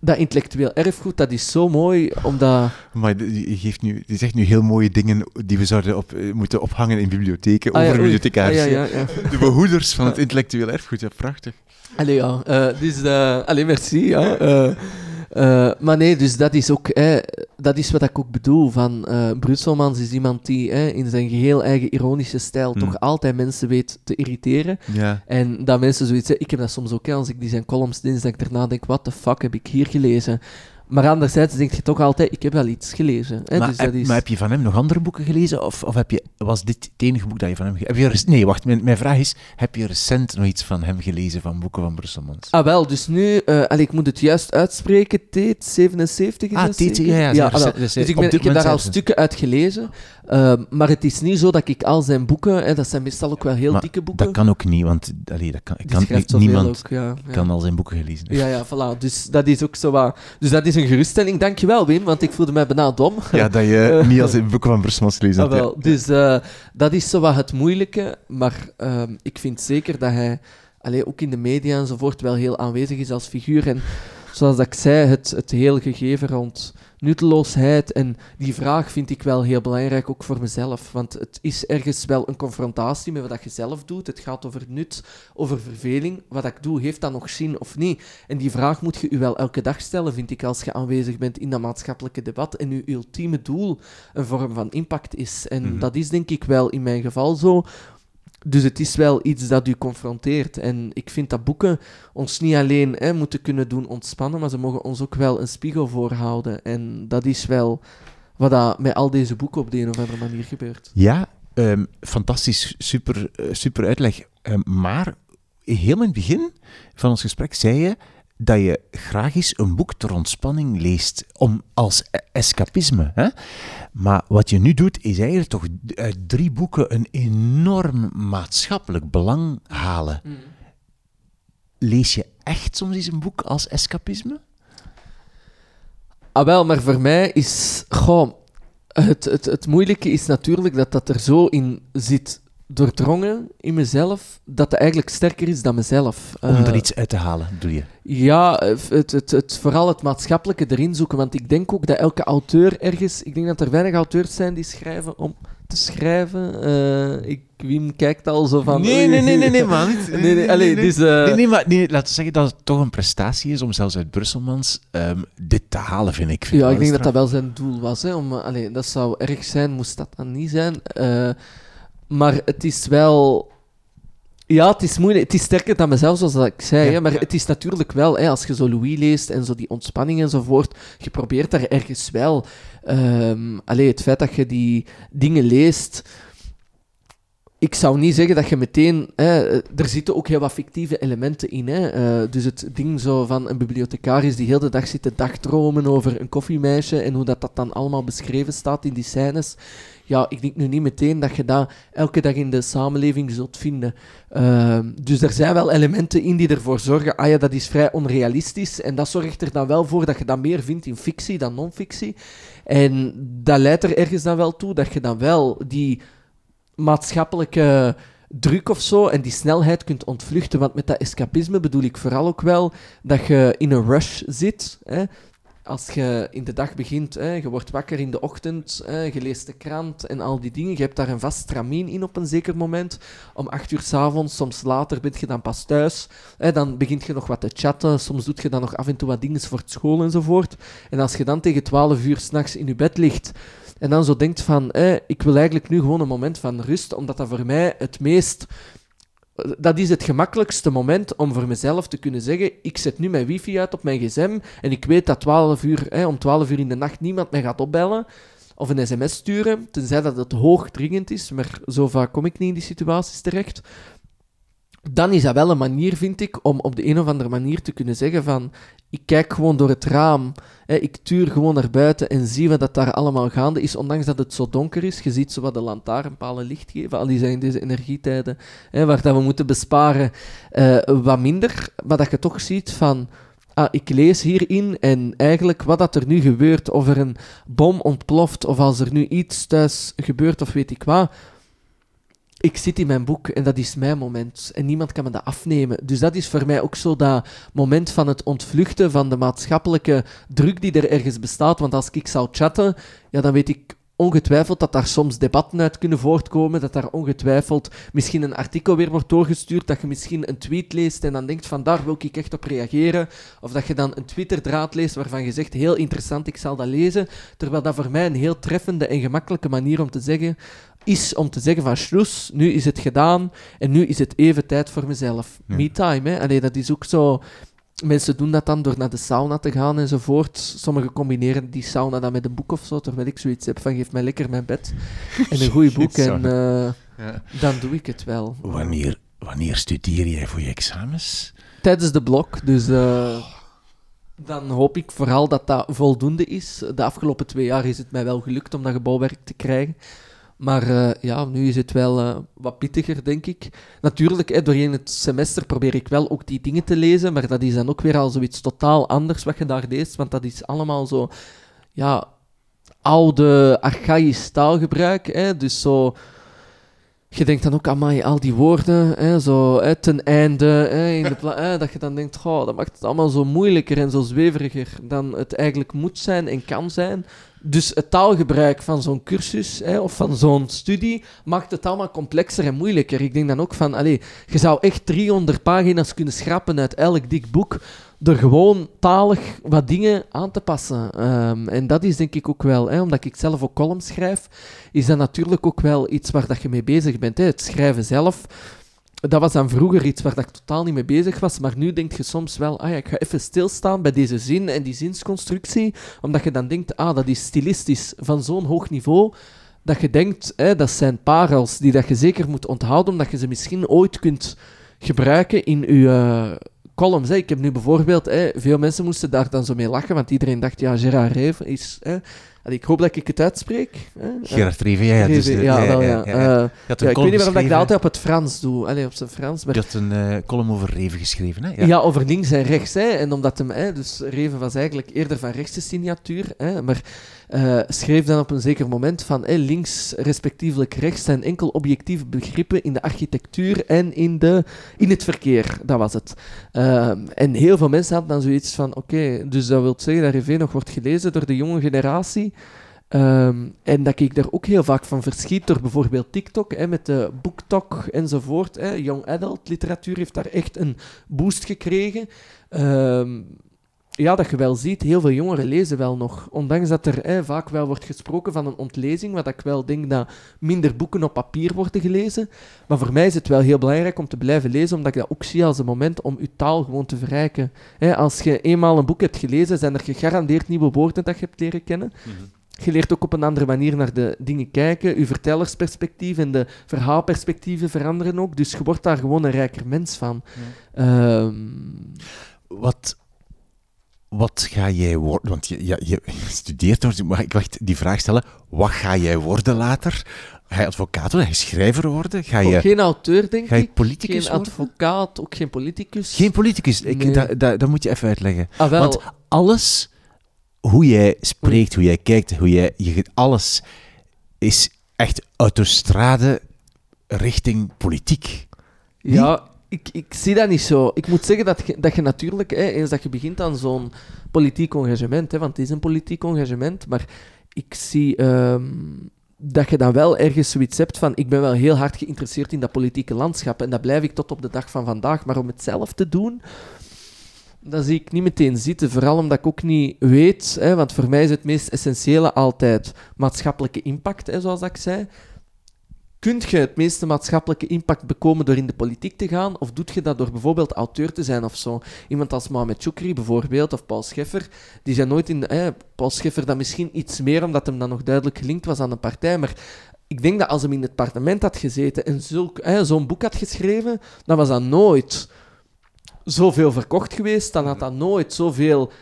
[SPEAKER 2] dat intellectueel erfgoed, dat is zo mooi, omdat...
[SPEAKER 1] Maar je, geeft nu, je zegt nu heel mooie dingen die we zouden op, eh, moeten ophangen in bibliotheken,
[SPEAKER 2] Ah,
[SPEAKER 1] over bibliothecaris.
[SPEAKER 2] Ah, ja, ja, ja.
[SPEAKER 1] De behoeders van het intellectueel erfgoed, ja, prachtig.
[SPEAKER 2] Allee, ja. eh, dus, eh allee, merci, ja. eh, eh, maar nee, dus dat is ook... eh, dat is wat ik ook bedoel. Van, eh Brusselmans is iemand die eh, in zijn geheel eigen ironische stijl
[SPEAKER 1] Hmm.
[SPEAKER 2] toch altijd mensen weet te irriteren.
[SPEAKER 1] Ja.
[SPEAKER 2] En dat mensen zoiets zeggen, ik heb dat soms ook, hè, als ik die zijn columns lees, dat ik daarna denk, what the fuck heb ik hier gelezen? Maar anderzijds denk je toch altijd, ik heb wel iets gelezen. Hè,
[SPEAKER 1] maar,
[SPEAKER 2] dus
[SPEAKER 1] heb,
[SPEAKER 2] dat is...
[SPEAKER 1] maar heb je van hem nog andere boeken gelezen? Of, of heb je, was dit het enige boek dat je van hem... Heb je nee, wacht, mijn, mijn vraag is, heb je recent nog iets van hem gelezen, van boeken van Brusselmans?
[SPEAKER 2] Ah, wel, dus nu, eh allee, ik moet het juist uitspreken, Teet 77 is
[SPEAKER 1] Ah, Teet,
[SPEAKER 2] zeker?
[SPEAKER 1] ja, ja,
[SPEAKER 2] ja Dus ik, ben, heb daar al stukken uit gelezen, ehm, maar het is niet zo dat ik al zijn boeken, hè, dat zijn meestal ook wel heel
[SPEAKER 1] Maar
[SPEAKER 2] dikke boeken,
[SPEAKER 1] Dat kan ook niet, want allee, dat kan,
[SPEAKER 2] Die
[SPEAKER 1] kan, niemand
[SPEAKER 2] ook, ja, ja.
[SPEAKER 1] kan al zijn boeken gelezen.
[SPEAKER 2] Ja, ja, voilà. Dus dat is ook zo wat... Dus dat is een geruststelling. Dankjewel, Wim, want ik voelde mij bijna dom.
[SPEAKER 1] Ja, dat je niet als in boeken van Brusselmans gelezen hebt. ja.
[SPEAKER 2] wel. Dus eh, dat is zo wat het moeilijke. Maar ehm, ik vind zeker dat hij, allee, ook in de media enzovoort, wel heel aanwezig is als figuur. En zoals dat ik zei, het, het heel gegeven rond nutteloosheid. En die vraag vind ik wel heel belangrijk, ook voor mezelf. Want het is ergens wel een confrontatie met wat je zelf doet. Het gaat over nut, over verveling. Wat ik doe, heeft dat nog zin of niet? En die vraag moet je u wel elke dag stellen, vind ik, als je aanwezig bent in dat maatschappelijke debat. En uw ultieme doel een vorm van impact is. En
[SPEAKER 1] Mhm.
[SPEAKER 2] dat is denk ik wel in mijn geval zo. Dus het is wel iets dat u confronteert. En ik vind dat boeken ons niet alleen hè, moeten kunnen doen ontspannen, maar ze mogen ons ook wel een spiegel voorhouden. En dat is wel wat dat met al deze boeken op de een of andere manier gebeurt.
[SPEAKER 1] Ja, ehm, fantastisch, super, eh, super uitleg. Ehm, maar heel in het begin van ons gesprek zei je dat je graag eens een boek ter ontspanning leest, om, als e- escapisme. Hè? Maar wat je nu doet, is eigenlijk toch uit drie boeken een enorm maatschappelijk belang halen. Lees je echt soms eens een boek als escapisme?
[SPEAKER 2] Ah wel, maar voor mij is... Goh, het, het, het moeilijke is natuurlijk dat dat er zo in zit doordrongen in mezelf, dat het eigenlijk sterker is dan mezelf.
[SPEAKER 1] Om
[SPEAKER 2] Eh,
[SPEAKER 1] er iets uit te halen, bedoel je?
[SPEAKER 2] Ja, het, het, het, vooral het maatschappelijke erin zoeken. Want ik denk ook dat elke auteur ergens... Ik denk dat er weinig auteurs zijn die schrijven om te schrijven. Eh, ik, Wim kijkt al zo van...
[SPEAKER 1] Nee, nee, nee, nee, nee, man.
[SPEAKER 2] Nee, nee, allee, dus... eh,
[SPEAKER 1] Nee, nee, maar nee, laten we zeggen dat het toch een prestatie is om zelfs uit Brusselmans ehm, dit te halen, vind ik. Vind
[SPEAKER 2] Ja, ik denk dat
[SPEAKER 1] straf.
[SPEAKER 2] dat wel zijn doel was. Hè, om, eh, allee, dat zou erg zijn, moest dat dan niet zijn. Eh, maar het is wel... Ja, het is moeilijk. Het is sterker dan mezelf, zoals dat ik zei.
[SPEAKER 1] Ja,
[SPEAKER 2] hè, maar
[SPEAKER 1] ja.
[SPEAKER 2] het is natuurlijk wel, hè, als je zo Louis leest en zo die ontspanning enzovoort, je probeert daar ergens wel... ehm allee, het feit dat je die dingen leest... Ik zou niet zeggen dat je meteen... Hè, er zitten ook heel wat fictieve elementen in. Hè, eh, dus het ding zo van een bibliothecaris die heel de dag zit te dagdromen over een koffiemeisje en hoe dat, dat dan allemaal beschreven staat in die scènes. Ja, ik denk nu niet meteen dat je dat elke dag in de samenleving zult vinden. Ehm, dus er zijn wel elementen in die ervoor zorgen, ah ja, dat is vrij onrealistisch. En dat zorgt er dan wel voor dat je dat meer vindt in fictie dan non-fictie. En dat leidt er ergens dan wel toe dat je dan wel die maatschappelijke druk of zo en die snelheid kunt ontvluchten. Want met dat escapisme bedoel ik vooral ook wel dat je in een rush zit. Hè? Als je in de dag begint, hè, je wordt wakker in de ochtend, hè, je leest de krant en al die dingen. Je hebt daar een vast stramien in op een zeker moment. Om acht uur s'avonds, soms later, ben je dan pas thuis. Hè, dan begint je nog wat te chatten. Soms doet je dan nog af en toe wat dingen voor het school enzovoort. En als je dan tegen twaalf uur s'nachts in je bed ligt en dan zo denkt van, eh, ik wil eigenlijk nu gewoon een moment van rust, omdat dat voor mij het meest dat is het gemakkelijkste moment om voor mezelf te kunnen zeggen: ik zet nu mijn wifi uit op mijn gsm en ik weet dat 12 uur, hè, om 12 uur in de nacht niemand mij gaat opbellen of een sms sturen, tenzij dat het hoog dringend is, maar zo vaak kom ik niet in die situaties terecht. Dan is dat wel een manier, vind ik, om op de een of andere manier te kunnen zeggen van ik kijk gewoon door het raam, hè, ik tuur gewoon naar buiten en zie wat dat daar allemaal gaande is, ondanks dat het zo donker is. Je ziet zo wat de lantaarnpalen licht geven, al die zijn deze energietijden, hè, waar dat we moeten besparen, uh, wat minder. Maar dat je toch ziet van ah, ik lees hierin en eigenlijk wat dat er nu gebeurt, of er een bom ontploft, of als er nu iets thuis gebeurt, of weet ik wat, ik zit in mijn boek en dat is mijn moment. En niemand kan me dat afnemen. Dus dat is voor mij ook zo dat moment van het ontvluchten van de maatschappelijke druk die er ergens bestaat. Want als ik zou chatten, ja, dan weet ik ongetwijfeld dat daar soms debatten uit kunnen voortkomen, dat daar ongetwijfeld misschien een artikel weer wordt doorgestuurd, dat je misschien een tweet leest en dan denkt van daar wil ik echt op reageren, of dat je dan een Twitter-draad leest waarvan je zegt heel interessant, ik zal dat lezen, terwijl dat voor mij een heel treffende en gemakkelijke manier om te zeggen is om te zeggen van schloes, nu is het gedaan en nu is het even tijd voor mezelf. Me-time, hè. Allee, dat is ook zo... Mensen doen dat dan door naar de sauna te gaan enzovoort. Sommigen combineren die sauna dan met een boek of zo, terwijl ik zoiets heb van geef mij lekker mijn bed en een goed boek en uh, ja. dan doe ik het wel.
[SPEAKER 1] Wanneer, wanneer studeer jij voor je examens?
[SPEAKER 2] Tijdens de blok, dus... Uh, dan hoop ik vooral dat dat voldoende is. De afgelopen twee jaar is het mij wel gelukt om dat gebouwwerk te krijgen. Maar uh, ja, nu is het wel uh, wat pittiger, denk ik. Natuurlijk, hè, doorheen het semester probeer ik wel ook die dingen te lezen, maar dat is dan ook weer al zoiets totaal anders wat je daar leest, want dat is allemaal zo, ja, oude, archaïsch taalgebruik. Hè, dus zo... Je denkt dan ook aan al die woorden, hè, zo hè, ten einde, in de dat je dan denkt, goh, dat maakt het allemaal zo moeilijker en zo zweveriger dan het eigenlijk moet zijn en kan zijn. Dus het taalgebruik van zo'n cursus hè, of van zo'n studie maakt het allemaal complexer en moeilijker. Ik denk dan ook van, allez, je zou echt 300 pagina's kunnen schrappen uit elk dik boek door gewoon talig wat dingen aan te passen. Ehm, en dat is denk ik ook wel, hè, omdat ik zelf ook columns schrijf, is dat natuurlijk ook wel iets waar dat je mee bezig bent. Hè. Het schrijven zelf dat was dan vroeger iets waar dat ik totaal niet mee bezig was, maar nu denk je soms wel, ah ja, ik ga even stilstaan bij deze zin en die zinsconstructie, omdat je dan denkt, ah, dat is stilistisch van zo'n hoog niveau, dat je denkt, hè, dat zijn parels die dat je zeker moet onthouden, omdat je ze misschien ooit kunt gebruiken in je columns. Hè. Ik heb nu bijvoorbeeld, hè, veel mensen moesten daar dan zo mee lachen, want iedereen dacht, ja, Gerard Reven is... Hè, ik hoop dat ik het uitspreek.
[SPEAKER 1] Gerard Reven, ja. ja, dus
[SPEAKER 2] ja, ja, wel, ja. Uh, ik weet niet waarom ik dat altijd op het Frans doe. Allee, op zijn Frans.
[SPEAKER 1] Maar... Je had een uh, column over Reven geschreven, hè?
[SPEAKER 2] Ja, over links en rechts. Hè. En omdat hem... Hè, dus Reven was eigenlijk eerder van rechtse signatuur. Hè, maar uh, schreef dan op een zeker moment van links respectievelijk rechts zijn enkel objectieve begrippen in de architectuur en in, de, in het verkeer. Dat was het. Uh, en heel veel mensen hadden dan zoiets van oké, dus dat wil zeggen dat Rivé nog wordt gelezen door de jonge generatie. Um, en dat ik daar ook heel vaak van verschiet door bijvoorbeeld TikTok, hè, met de BookTok enzovoort. Hè. Young adult literatuur heeft daar echt een boost gekregen. Um, ja, dat je wel ziet, heel veel jongeren lezen wel nog. Ondanks dat er vaak wel wordt gesproken van een ontlezing, wat ik wel denk dat minder boeken op papier worden gelezen. Maar voor mij is het wel heel belangrijk om te blijven lezen, omdat ik dat ook zie als een moment om je taal gewoon te verrijken. als je eenmaal een boek hebt gelezen, zijn er gegarandeerd nieuwe woorden dat je hebt leren kennen. Mhm. Je leert ook op een andere manier naar de dingen kijken. Je vertellersperspectief en de verhaalperspectieven veranderen ook. Dus je wordt daar gewoon een rijker mens van. Ehm,
[SPEAKER 1] wat wat ga jij worden? Want je, je, je studeert, mag ik wacht, die vraag stellen. Wat ga jij worden later? Ga je advocaat worden? Ga je schrijver worden? Ga je,
[SPEAKER 2] ook geen auteur, denk
[SPEAKER 1] ga je politicus
[SPEAKER 2] Geen advocaat, ook geen politicus.
[SPEAKER 1] Geen politicus? Ik, dat, dat, dat, moet je even uitleggen.
[SPEAKER 2] Ah,
[SPEAKER 1] Want alles, hoe jij spreekt, hoe jij kijkt, hoe jij, je, alles is echt autostrade richting politiek.
[SPEAKER 2] Ja, ik, ik zie dat niet zo. Ik moet zeggen dat je, dat je natuurlijk, hè, eens dat je begint aan zo'n politiek engagement, hè, want het is een politiek engagement, maar ik zie ehm, dat je dan wel ergens zoiets hebt van, ik ben wel heel hard geïnteresseerd in dat politieke landschap en dat blijf ik tot op de dag van vandaag, maar om het zelf te doen, dat zie ik niet meteen zitten. Vooral omdat ik ook niet weet, hè, want voor mij is het meest essentiële altijd maatschappelijke impact, hè, zoals ik zei Kunt je het meeste maatschappelijke impact bekomen door in de politiek te gaan? Of doet je dat door bijvoorbeeld auteur te zijn of zo? Iemand als Mohamed Choukri bijvoorbeeld, of Paul Scheffer, die zijn nooit in... Eh, Paul Scheffer dan misschien iets meer, omdat hem dan nog duidelijk gelinkt was aan een partij, maar ik denk dat als hem in het parlement had gezeten en zo'n boek had geschreven, dan was dat nooit zoveel verkocht geweest, dan had dat nooit zoveel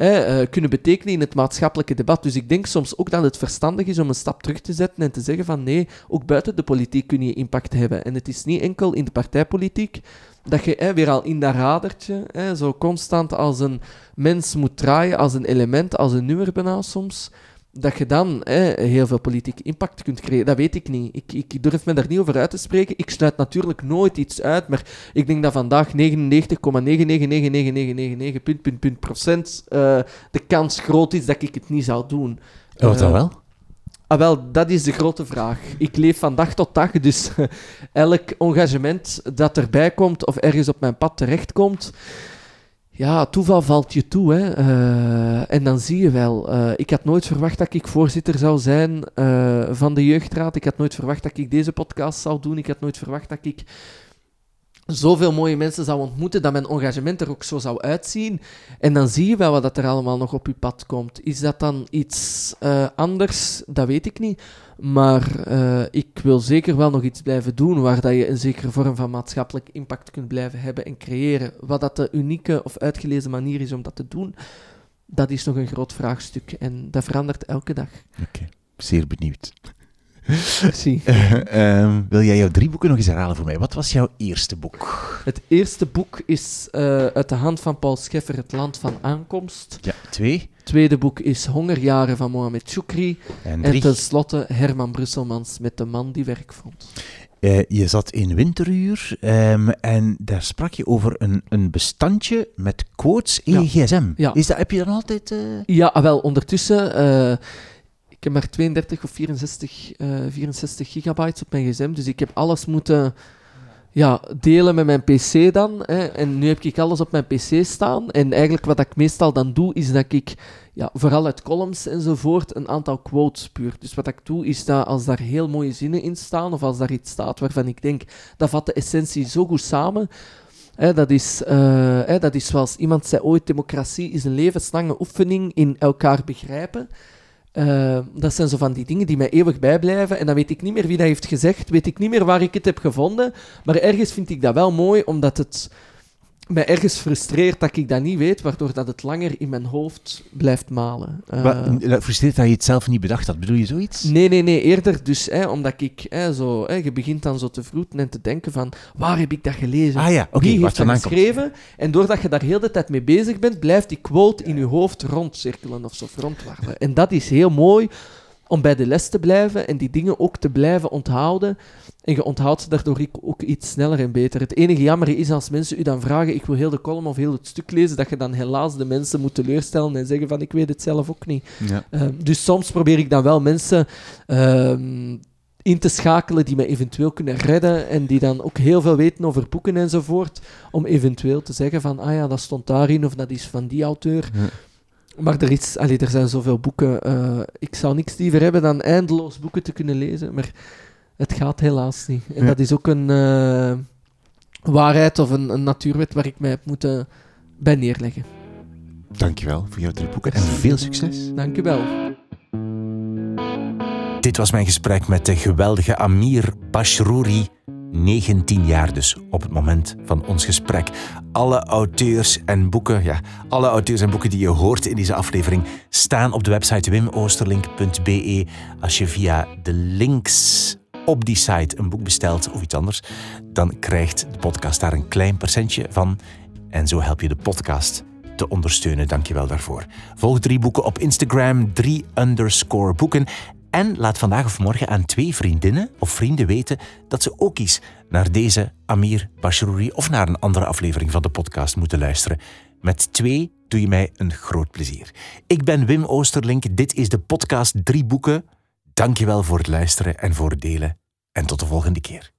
[SPEAKER 2] eh, kunnen betekenen in het maatschappelijke debat. Dus ik denk soms ook dat het verstandig is om een stap terug te zetten en te zeggen van nee, ook buiten de politiek kun je impact hebben. En het is niet enkel in de partijpolitiek dat je weer al in dat radertje zo constant als een mens moet draaien, als een element, als een nummer bijna soms dat je dan hè, heel veel politieke impact kunt creëren. Dat weet ik niet. Ik, ik durf me daar niet over uit te spreken. Ik sluit natuurlijk nooit iets uit, maar ik denk dat vandaag 99,999999 punt, punt, punt procent uh, de kans groot is dat ik het niet zou doen.
[SPEAKER 1] Oh, dan uh, wel?
[SPEAKER 2] Ah, wel, dat is de grote vraag. Ik leef van dag tot dag, dus elk engagement dat erbij komt of ergens op mijn pad terechtkomt, ja, toeval valt je toe. Hè. Uh, en dan zie je wel. Uh, ik had nooit verwacht dat ik voorzitter zou zijn uh, van de jeugdraad. Ik had nooit verwacht dat ik deze podcast zou doen. Ik had nooit verwacht dat ik zoveel mooie mensen zou ontmoeten, dat mijn engagement er ook zo zou uitzien. En dan zie je wel wat er allemaal nog op je pad komt. Is dat dan iets uh, anders? Dat weet ik niet. Maar uh, ik wil zeker wel nog iets blijven doen waar dat je een zekere vorm van maatschappelijk impact kunt blijven hebben en creëren. Wat dat de unieke of uitgelezen manier is om dat te doen, dat is nog een groot vraagstuk. En dat verandert elke dag.
[SPEAKER 1] Oké, zeer benieuwd. Zie. Uh, wil jij jouw drie boeken nog eens herhalen voor mij? Wat was jouw eerste boek?
[SPEAKER 2] Het eerste boek is uh, uit de hand van Paul Scheffer, Het Land van Aankomst.
[SPEAKER 1] Ja, twee.
[SPEAKER 2] Het tweede boek is Hongerjaren van Mohamed Choukri. En, en tenslotte Herman Brusselmans met De Man die werk vond.
[SPEAKER 1] Uh, je zat in Winteruur um, en daar sprak je over een, een bestandje met quotes in ja. je gsm. Ja. Is dat, heb je dan altijd... Uh...
[SPEAKER 2] Ja, wel, ondertussen ik heb maar 32 of 64, uh, 64 gigabytes op mijn gsm, dus ik heb alles moeten ja, delen met mijn pc dan. Hè. En nu heb ik alles op mijn pc staan. En eigenlijk wat ik meestal dan doe, is dat ik, ja, vooral uit columns enzovoort, een aantal quotes puur. Dus wat ik doe, is dat als daar heel mooie zinnen in staan, of als daar iets staat waarvan ik denk, dat vat de essentie zo goed samen, Hè, dat, is, hè, dat is zoals iemand zei ooit, democratie is een levenslange oefening in elkaar begrijpen. Uh, dat zijn zo van die dingen die mij eeuwig bijblijven. En dan weet ik niet meer wie dat heeft gezegd, weet ik niet meer waar ik het heb gevonden. Maar ergens vind ik dat wel mooi, omdat het mij ergens frustreert dat ik dat niet weet, waardoor dat het langer in mijn hoofd blijft malen.
[SPEAKER 1] Uh, frustreert dat je het zelf niet bedacht had? Bedoel je zoiets?
[SPEAKER 2] Nee, nee, nee. Eerder dus, hè, omdat ik hè, zo... Hè, je begint dan zo te vroeten en te denken van, waar heb ik dat gelezen?
[SPEAKER 1] Ah ja, oké.
[SPEAKER 2] Okay, heeft dat geschreven? En doordat je daar heel de tijd mee bezig bent, blijft die quote in je hoofd rondcirkelen of zo. En dat is heel mooi om bij de les te blijven en die dingen ook te blijven onthouden. En je onthoudt ze daardoor ook iets sneller en beter. Het enige jammer is als mensen u dan vragen, ik wil heel de column of heel het stuk lezen, dat je dan helaas de mensen moet teleurstellen en zeggen van, ik weet het zelf ook niet. Ja. Ehm, dus soms probeer ik dan wel mensen ehm, in te schakelen die mij eventueel kunnen redden en die dan ook heel veel weten over boeken enzovoort, om eventueel te zeggen van, ah ja, dat stond daarin of dat is van die auteur. Ja. Maar er, is, allee, er zijn zoveel boeken. Uh, ik zou niks liever hebben dan eindeloos boeken te kunnen lezen. Maar het gaat helaas niet. En dat is ook een uh, waarheid of een, een, natuurwet waar ik mij heb moeten bij neerleggen.
[SPEAKER 1] Dankjewel voor jouw drie boeken en veel succes.
[SPEAKER 2] Dankjewel.
[SPEAKER 1] Dit was mijn gesprek met de geweldige Amir Bashrouri 19 jaar dus op het moment van ons gesprek. Alle auteurs en boeken, ja, alle auteurs en boeken die je hoort in deze aflevering staan op de website wimoosterlink.be. Als je via de links op die site een boek bestelt of iets anders, dan krijgt de podcast daar een klein percentje van. En zo help je de podcast te ondersteunen. Dank je wel daarvoor. Volg drie boeken op Instagram, drie underscore boeken. En laat vandaag of morgen aan twee vriendinnen of vrienden weten dat ze ook eens naar deze Amir Bashrouri of naar een andere aflevering van de podcast moeten luisteren. Met twee doe je mij een groot plezier. Ik ben Wim Oosterlink. Dit is de podcast Drie Boeken. Dankjewel voor het luisteren en voor het delen. En tot de volgende keer.